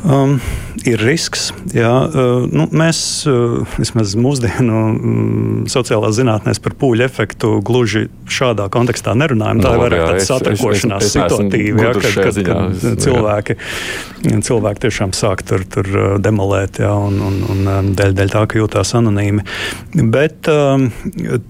Speaker 3: Um, ir risks. Jā, uh, nu, mēs uh, vismaz mūsdienu um, sociālās zinātnēs par pūļu efektu gluži šādā kontekstā nerunājam. Tā no, ir vairāk tāda satrakošanās situatīva, kad, kad, ziņā, kad cilvēki, cilvēki tiešām sāk tur, tur uh, demolēt jā, un, un, un um, dēļ, dēļ tā, ka jūtās anonīmi. Bet um,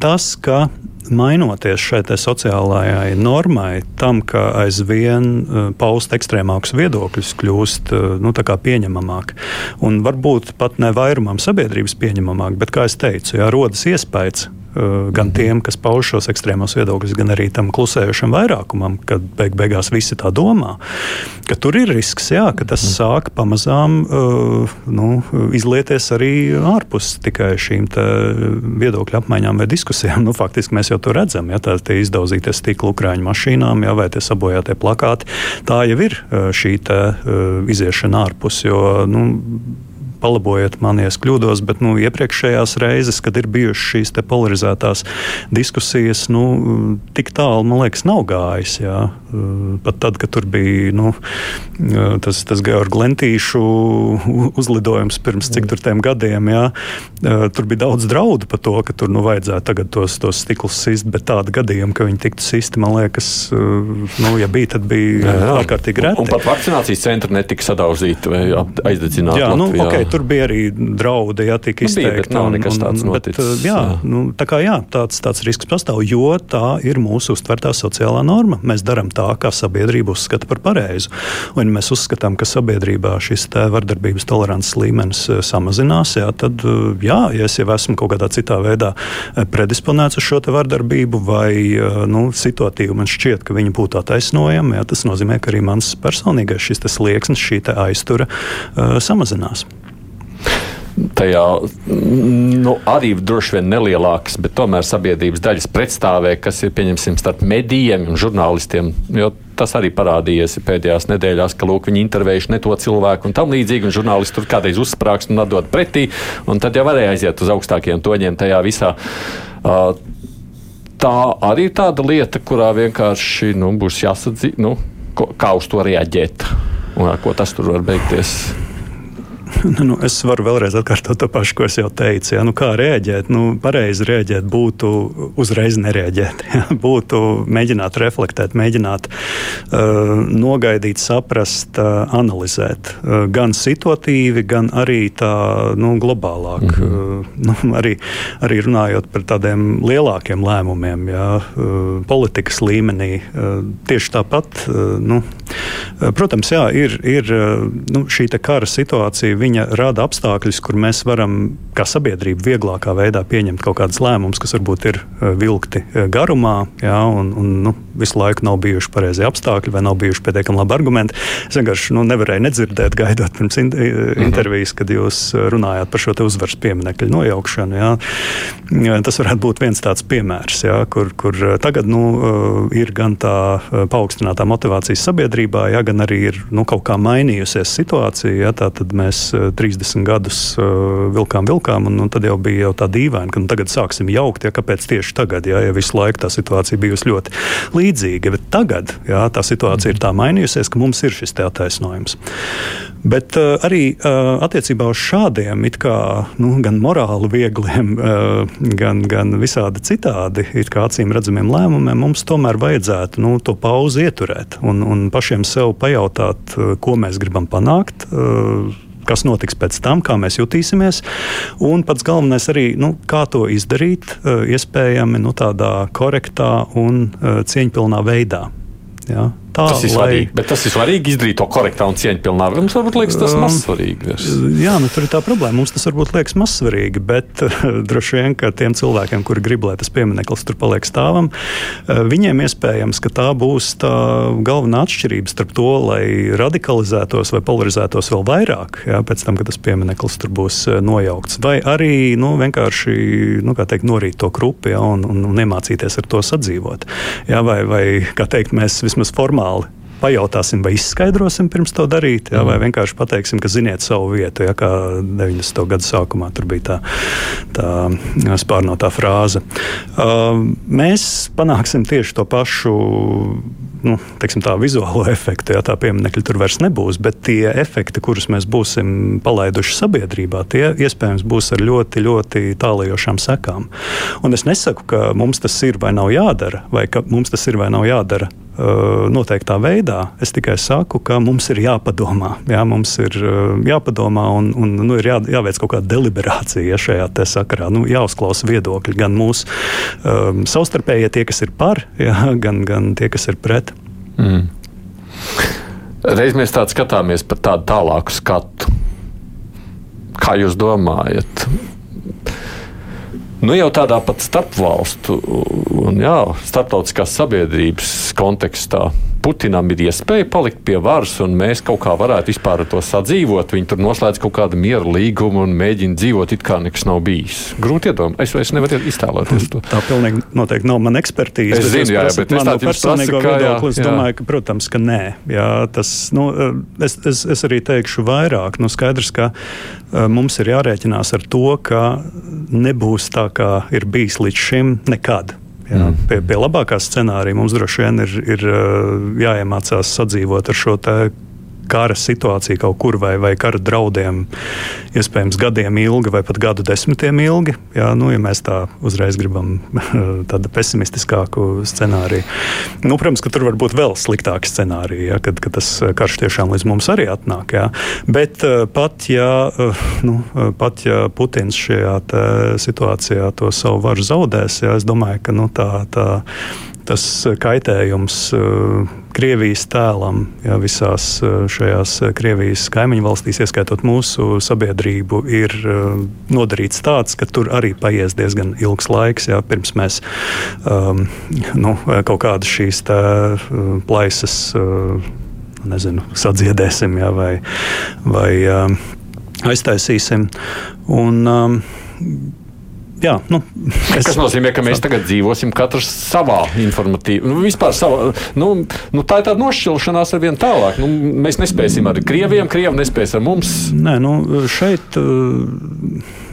Speaker 3: tas, ka mainoties šai sociālajai normai, tam, ka aizvien uh, paust ekstrēmākus viedokļus kļūst uh, nu, pieņemamāk. Un varbūt pat ne vairumam sabiedrības pieņemamāk, bet, kā jau teicu, jā, rodas iespējas, gan tiem, kas pauž šos ekstrēmos viedokļus, gan arī tam klusējošam vairākumam, kad beig beigās visi tā domā, ka tur ir risks, jā, ka tas mhm. sāk pamazām uh, nu, izlieties arī ārpus tikai šīm viedokļu apmaiņām vai diskusijām. Nu, faktiski mēs jau to redzam, ja tā ir izdauzītie stikla ukrāņu mašīnām, jā, vai tie sabojātie plakāti. Tā jau ir eh, šī te, iziešana ārpus. Jo, nu, palabojiet mani, ja kļūdos, bet nu, iepriekšējās reizes, kad ir bijušas šīs polarizētās diskusijas, nu, tik tālu, man liekas, nav gājis. Jā. Pat tad, kad tur bija nu, tas, tas Georgi Lentīšu uzlidojums pirms cik tur tiem gadiem, jā, tur bija daudz draudu par to, ka tur nu, vajadzētu tagad tos, tos stiklus sist, bet tāda gadījuma, ka viņi tiktu sisti, man liekas, nu, ja bija, tad bija ārkārtīgi reti.
Speaker 2: Un, un pat vakcinācijas centri netika sadauzīti vai aizdedzināti. Jā,
Speaker 3: nu, Latvijā. okay, tur bija arī draudi, ja tika izteikti. Nu, bija,
Speaker 2: tāds noticis.
Speaker 3: Bet, jā, jā. Nu, tā kā jā, tāds, tāds risks pastāv, jo tā ir mūsu uztvertā sociālā norma. Mēs darām tā, kā sabiedrība uzskata par pareizu. Un ja mēs uzskatām, ka sabiedrībā šis vardarbības tolerances līmenis eh, samazinās, jā, tad, eh, jā, ja es jau esmu kaut kādā citā veidā eh, predisponēts uz šo vardarbību vai nu, situatīvu, man šķiet, ka viņa būtu attaisnojama, jā, tas nozīmē, ka arī mans personīgais šis slieksnis, šī aiztura uh, samazinās
Speaker 2: tajā nu, arī droši vien nelielākas, bet tomēr sabiedrības daļas pretstāvē, kas ir pieņemsim starp medijiem un žurnālistiem. Tas arī parādījies pēdējās nedēļās, ka lūk, viņi intervējuši ne to cilvēku un tam līdzīgi, un žurnālisti tur kādreiz uzsprāgs un atdod pretī, un tad jau varēja aiziet uz augstākiem toņiem tajā visā. Uh, tā arī ir tāda lieta, kurā vienkārši nu, būs jāsadzīst, nu, kā uz to reaģēt un ar ko tas tur var beigties.
Speaker 3: Nu, es varu vēlreiz atkārtot to pašu, ko es jau teicu. Ja? Nu, kā rēģēt? Nu, pareizi rēģēt būtu uzreiz nereaģēt. Ja? Būtu mēģināt reflektēt, mēģināt uh, nogaidīt, saprast, uh, analizēt. Uh, gan situatīvi, gan arī tā nu, globālāk. -hmm. uh, nu, arī, arī runājot par tādiem lielākiem lēmumiem, ja? uh, politikas līmenī. Uh, tieši tāpat, uh, nu, uh, protams, jā, ir, ir uh, nu, šī kara situācija viņa rada apstākļus, kur mēs varam, kā sabiedrība, vieglākā veidā pieņemt kaut kādus lēmumus, kas varbūt ir e, vilkti e, garumā, jā, un, un nu, visu laiku nav bijuši pareizi apstākļi vai nav bijuši pietiekami labi argumenti. Es vienkārši nu, nevarēju nedzirdēt, gaidot pirms in e, mhm. intervijas, kad jūs runājāt par šo uzvaras pieminiektu nojaukšanu. Jā. Tas varētu būt viens tāds piemērs, jā, kur, kur tagad nu, ir gan tā paaugstinātā motivācijas sabiedrībā, jā, gan arī ir nu, kaut kā mainījusies situācija. Jā, tad mēs 30 gadus uh, vilkām, vilkām, un, un tad jau bija jau tā dīvaina, ka nu, tagad sāksim jaukt, ja kāpēc tieši tagad, ja, ja visu laiku tā situācija bijusi ļoti līdzīga. Bet tagad ja, tā situācija ir tā mainījusies, ka mums ir šis attaisnojums. Bet uh, arī uh, attiecībā uz šādiem kā, nu, gan morāli viegliem, uh, gan, gan visādi citādi acīm redzamiem lēmumiem, mums tomēr vajadzētu nu, to pauzi ieturēt un, un pašiem sev pajautāt, uh, ko mēs gribam panākt. Uh, kas notiks pēc tam, kā mēs jutīsimies. Un pats galvenais arī, nu, kā to izdarīt, eh, iespējami nu, tādā korektā un eh, cieņpilnā veidā. Ja?
Speaker 2: Tā, tas ir lai... svarīgi. Bet tas ir svarīgi izdarīt to korektā un cieņpilnā. Mums varbūt liekas tas um, mazsvarīgi.
Speaker 3: Jā, nu, tur ir tā problēma. Mums tas varbūt liekas mazsvarīgi, bet uh, droši vien, ka tiem cilvēkiem, kuri grib, lai tas piemineklis tur paliek stāvam, uh, viņiem iespējams, ka tā būs tā galvenā atšķirība starp to, lai radikalizētos vai polarizētos vēl vairāk, jā, pēc tam, kad tas piemineklis tur būs uh, nojaukts. Vai arī nu, vienkārši nu, teikt, norīt to krupi jā, un, un, un iemācīties ar to sadzīvot. Jā, vai, vai, kā teikt, mēs vismaz formāli formāli pajautāsim vai izskaidrosim pirms to darīt, jā, vai vienkārši pateiksim, ka ziniet savu vietu, jā, kā 90. gadu sākumā tur bija tā, tā spārnotā frāze. Uh, mēs panāksim tieši to pašu nu, teiksim, tā vizuālo efektu, ja tā pieminiekļa tur vairs nebūs, bet tie efekti, kurus mēs būsim palaiduši sabiedrībā, tie iespējams būs ar ļoti, ļoti tālajošām sekām. Un es nesaku, ka mums tas ir vai nav jādara, vai ka mums tas ir vai nav jādara noteiktā veidā. Es tikai saku, ka mums ir jāpadomā. Jā, mums ir jāpadomā un, un nu, ir jā, jāveic kaut kāda deliberācija šajā sakarā. Nu, jāuzklausa viedokļi gan mūsu um, savstarpējie, tie, kas ir par, jā, gan, gan tie, kas ir pret. Mm.
Speaker 2: Reiz mēs tādu skatāmies par tādu tālāku skatu. Kā jūs domājat? Nu, jau tādā pat starpvalstu un jā, starptautiskās sabiedrības kontekstā. Putinam ir iespēja palikt pie varas, un mēs kaut kā varētu vispār ar to sadzīvot. Viņi tur noslēdz kaut kādu mieru līgumu un mēģina dzīvot, it kā nekas nav bijis. Grūti iedomāties, es, es nevaru iztēloties to.
Speaker 3: Tā pilnīgi noteikti nav mana ekspertīze.
Speaker 2: Es zinu, jā, bet es tādu
Speaker 3: personīgo viedokli, es domāju, ka, protams, ka nē. Jā, tas, nu, es, es, es arī teikšu vairāk. Nu, skaidrs, ka uh, mums ir jārēķinās ar to, ka nebūs tā, kā ir bijis līdz šim nekad. Jā, mm. pie, pie labākā scenārija mums droši vien ir, ir jāiemācās sadzīvot ar šo kara situācija kaut kur vai, vai kara draudiem, iespējams, gadiem ilgi vai pat gadu desmitiem ilgi. Jā, nu, ja mēs tā uzreiz gribam tādu pesimistiskāku scenāriju. Nu, protams, ka tur var būt vēl sliktāki scenāriji, jā, kad, kad tas karš tiešām līdz mums arī atnāk. Jā. Bet eh, pat ja, eh, nu, pat ja Putins šajā situācijā to savu varu zaudēs, jā, es domāju, ka nu, tā. tā tas kaitējums uh, Krievijas tēlam jā, visās uh, šajās Krievijas kaimiņu valstīs, ieskaitot mūsu sabiedrību, ir nodarīts tāds, ka tur arī paies diezgan ilgs laiks, jā, pirms mēs um, nu, kaut kādas šīs tā, plaisas nezinu, sadziedēsim jā, vai, vai um, aiztaisīsim. Un, um, jā, nu,
Speaker 2: es, kas nozīmē, ka mēs tagad dzīvosim katrs savā informatīvā, nu, vispār savā. Nu, nu, tā ir tāda nošķilšanās ar vien tālāk. Nu, mēs nespēsim ar krieviem, krievi nespēs ar mums.
Speaker 3: Nē, nu, šeit. Uh,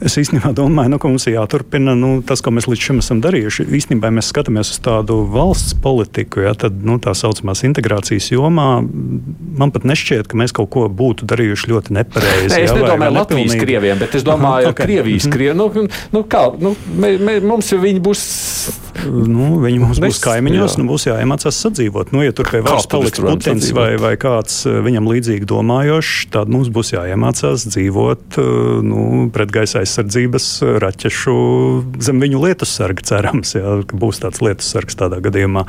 Speaker 3: Es īstenībā domāju, nu, ka mums ir jāturpina nu, tas, ko mēs līdz šim esam darījuši. Īstenībā, mēs skatāmies uz tādu valsts politiku, ja, tad nu, tā saucamās integrācijas jomā man pat nešķiet, ka mēs kaut ko būtu darījuši ļoti nepareizi.
Speaker 2: Nē, es ja, nedomāju vai Latvijas krieviem, bet es domāju, Aha, okay. Krievijas mhm. krieviem. Nu, nu, kā, nu, mē, mē, mums viņi būs.
Speaker 3: Nu, viņi mums būs kaimiņos, jā. nu, būs jāiemācās sadzīvot. Nu, ja tur pie varas paliks Putins vai, vai kāds eh, viņam līdzīgi domājošs, tad mums būs jāiemācās dzīvot eh, nu, pretgaisa aizsardzības raķešu zem viņu lietus sarga cerams, jā, ka būs tāds lietus sargs tādā gadījumā.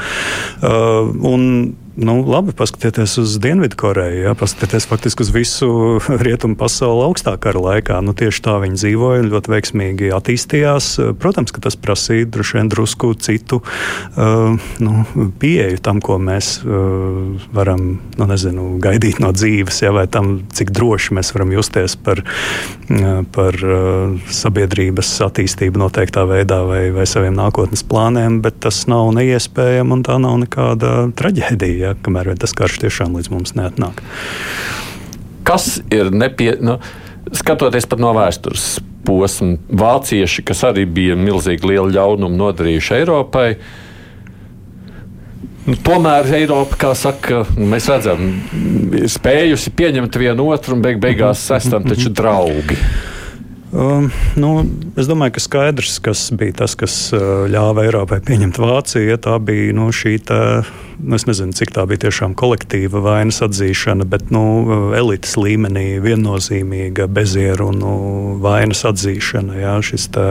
Speaker 3: Uh, un, Nu, labi, paskatieties uz Dienvidkoreju, ja, paskatieties faktiski uz visu rietumu pasauli augstākā kara laikā. Nu, tieši tā viņi dzīvoja un ļoti veiksmīgi attīstījās. Protams, ka tas prasīja droši vien drusku citu uh, nu, pieeju tam, ko mēs uh, varam nu, nezinu, gaidīt no dzīves, ja, vai tam, cik droši mēs varam justies par, uh, par uh, sabiedrības attīstību noteiktā veidā vai, vai saviem nākotnes plāniem, bet tas nav neiespējami un tā nav nekāda traģēdija ja, kamēr tas karš tiešām līdz mums neatnāk.
Speaker 2: Kas ir nepie... Nu, skatoties pat no vēstures posma, vācieši, kas arī bija milzīgi lielu ļaunumu nodarījuši Eiropai, Nu, tomēr Eiropa, kā saka, mēs redzam, ir spējusi pieņemt vienu otru un beig beigās esam taču draugi.
Speaker 3: Um, nu, es domāju, ka skaidrs, kas bija tas, kas uh, ļāva Eiropai pieņemt Vāciju. Ja tā bija nu, šī tā, nu, es nezinu, cik tā bija tiešām kolektīva vainas atzīšana, bet nu, elites līmenī viennozīmīga bezieru nu, vainas atzīšana. Jā, šis tā,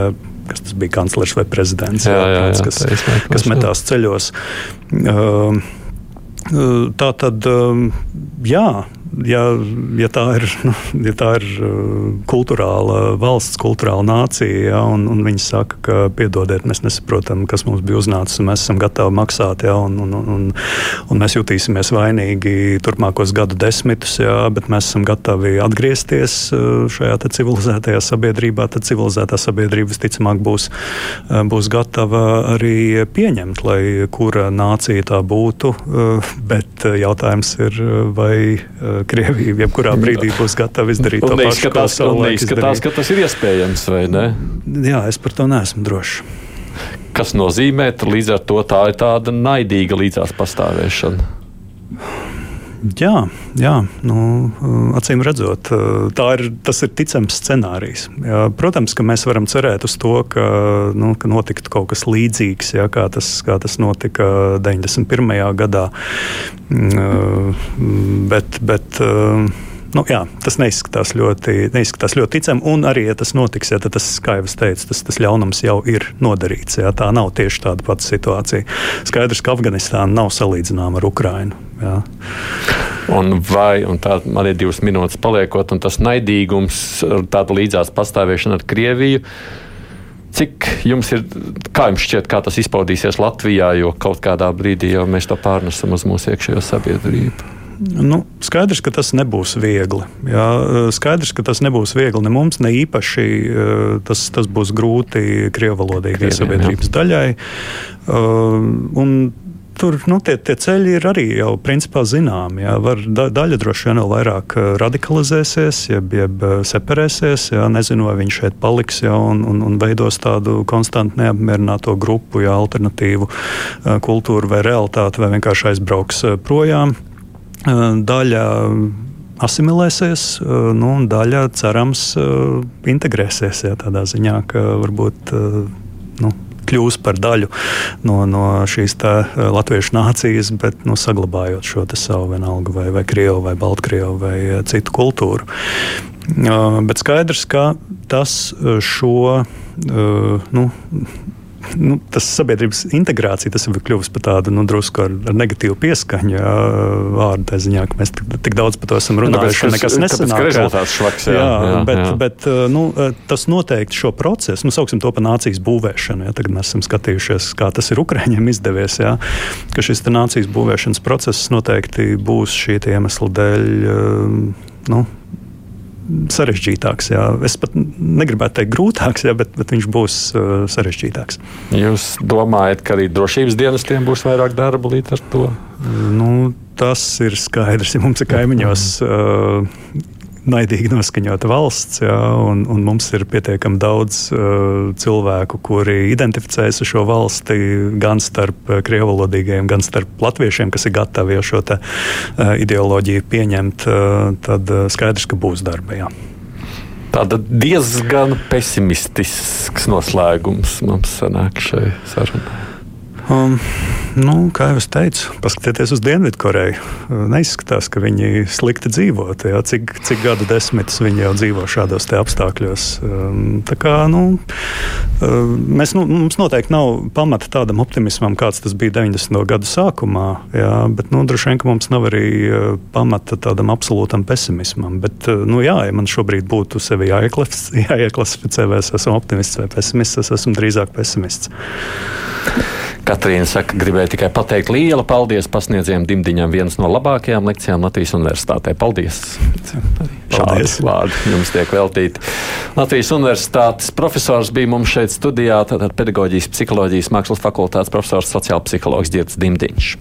Speaker 3: kas tas bija kanclers vai prezidents, jā, jā, jā, tāds, kas, jā, kas metās ceļos. Uh, tā tad, uh, jā ja, ja, tā ir, nu, ja tā ir kultūrāla valsts, kultūrāla nācija, ja, un, un viņi saka, ka piedodiet, mēs nesaprotam, kas mums bija uznācis, un mēs esam gatavi maksāt, ja, un, un, un, un mēs jutīsimies vainīgi turpmākos gadu desmitus, ja, bet mēs esam gatavi atgriezties šajā civilizētajā sabiedrībā, tad civilizētā sabiedrība visticamāk būs, būs gatava arī pieņemt, lai kura nācija tā būtu. Bet jautājums ir, vai Krievija jebkurā brīdī būs gatava izdarīt un to pašu,
Speaker 2: ko savulaik izdarīja. ka tas ir iespējams, vai ne?
Speaker 3: Jā, es par to neesmu drošs.
Speaker 2: Kas nozīmē, ka līdz ar to tā ir tāda naidīga līdzās pastāvēšana?
Speaker 3: Jā, jā nu, acīm redzot, ir, tas ir ticams scenārijs. Jā, protams, ka mēs varam cerēt uz to, ka, nu, ka notiktu kaut kas līdzīgs, jā, kā, tas, kā tas notika 91. gadā. Mm, bet, bet, Nu, jā, tas neizskatās ļoti, neizskatās ļoti ticami. Un arī, ja tas notiks, ja, tad tas, kā jau es teicu, tas, tas ļaunums jau ir nodarīts. Jā, tā nav tieši tāda pati situācija. Skaidrs, ka Afganistāna nav salīdzināma ar Ukrajinu. Jā.
Speaker 2: Un vai, un tā man ir divas minūtes paliekot, un tas naidīgums, tāda līdzās pastāvēšana ar Krieviju. Cik jums ir, kā jums šķiet, kā tas izpaudīsies Latvijā, jo kaut kādā brīdī jau mēs to pārnesam uz mūsu iekšējo sabiedrību?
Speaker 3: Nu, skaidrs, ka tas nebūs viegli. Jā, skaidrs, ka tas nebūs viegli ne mums, ne īpaši eh, tas, tas būs grūti krievalodīgai sabiedrības jā. daļai. Uh, Tur nu, tie, tie ceļi ir arī jau principā zināmi. Jā. Var, da, daļa droši vien vēl vairāk eh, radikalizēsies, jeb, jeb separēsies. Jā. Nezinu, vai viņš šeit paliks jā, un, un, un veidos tādu konstantu neapmierināto grupu, jā, alternatīvu kultūru vai realitāti, vai vienkārši aizbrauks projām daļa asimilēsies, nu, un daļa cerams integrēsies. Jā, tādā ziņā, ka varbūt nu, kļūs par daļu no, no šīs latviešu nācijas, bet nu, saglabājot šo savu vienalga vai, vai krievu, vai baltkrievu, vai citu kultūru. Bet skaidrs, ka tas šo nu, nu, tas sabiedrības integrācija, tas ir kļuvis par tādu nu, drusku ar, ar negatīvu pieskaņu jā, vārdu. Tā ziņā, ka mēs tik, tik daudz par to esam runājuši.
Speaker 2: Nu, nekas nesanāk. Rezultāts švaks, jā, jā,
Speaker 3: jā, bet, jā. bet nu, tas noteikti šo procesu, nu, sauksim to par nācijas būvēšanu. Jā, tagad mēs esam skatījušies, kā tas ir Ukraiņiem izdevies. Jā, ka šis nācijas būvēšanas process noteikti būs šī iemesla dēļ. Nu, sarežģītāks. Jā. Es pat negribētu teikt grūtāks, jā, bet, bet viņš būs uh, sarežģītāks.
Speaker 2: Jūs domājat, ka arī drošības dienestiem būs vairāk darba līdz ar to?
Speaker 3: Nu, tas ir skaidrs. Ja mums ir kaimiņos uh, naidīgi noskaņota valsts, jā, un, un mums ir pietiekami daudz uh, cilvēku, kuri identificējas ar šo valsti gan starp uh, krievalodīgajiem, gan starp latviešiem, kas ir gatavi jau šo te, uh, ideoloģiju pieņemt, uh, tad uh, skaidrs, ka būs darba. Jā.
Speaker 2: Tāda diezgan pesimistisks noslēgums mums sanāk šai sarunai.
Speaker 3: Um, nu, kā jau es teicu, paskatieties uz Dienvidkoreju. Uh, neizskatās, ka viņi slikti dzīvot. Ja? Cik, cik gadu desmitus viņi jau dzīvo šādos apstākļos. Um, kā, nu, uh, mēs, nu, mums noteikti nav pamata tādam optimismam, kāds tas bija 90. gadu sākumā. Ja? Bet nu, droši vien mums nav arī uh, pamata tādam absolūtam pesimismam. Bet, nu, jā, ja man šobrīd būtu sevi jāieklasificē, vai es esmu optimists vai pesimists, es esmu drīzāk pesimists.
Speaker 2: Katrīna saka, gribēja tikai pateikt lielu paldies pasniedzējiem Dimdiņam, vienas no labākajām lekcijām Latvijas universitātē. Paldies!
Speaker 3: Paldies!
Speaker 2: Šādi vārdi jums tiek veltīti. Latvijas universitātes profesors bija mums šeit studijā, tātad pedagoģijas, psiholoģijas, mākslas fakultātes profesors, sociāla psihologs Girts Dimdiņš.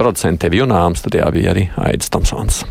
Speaker 2: Producents tevi Junām studijā bija arī Aidis Tomsons.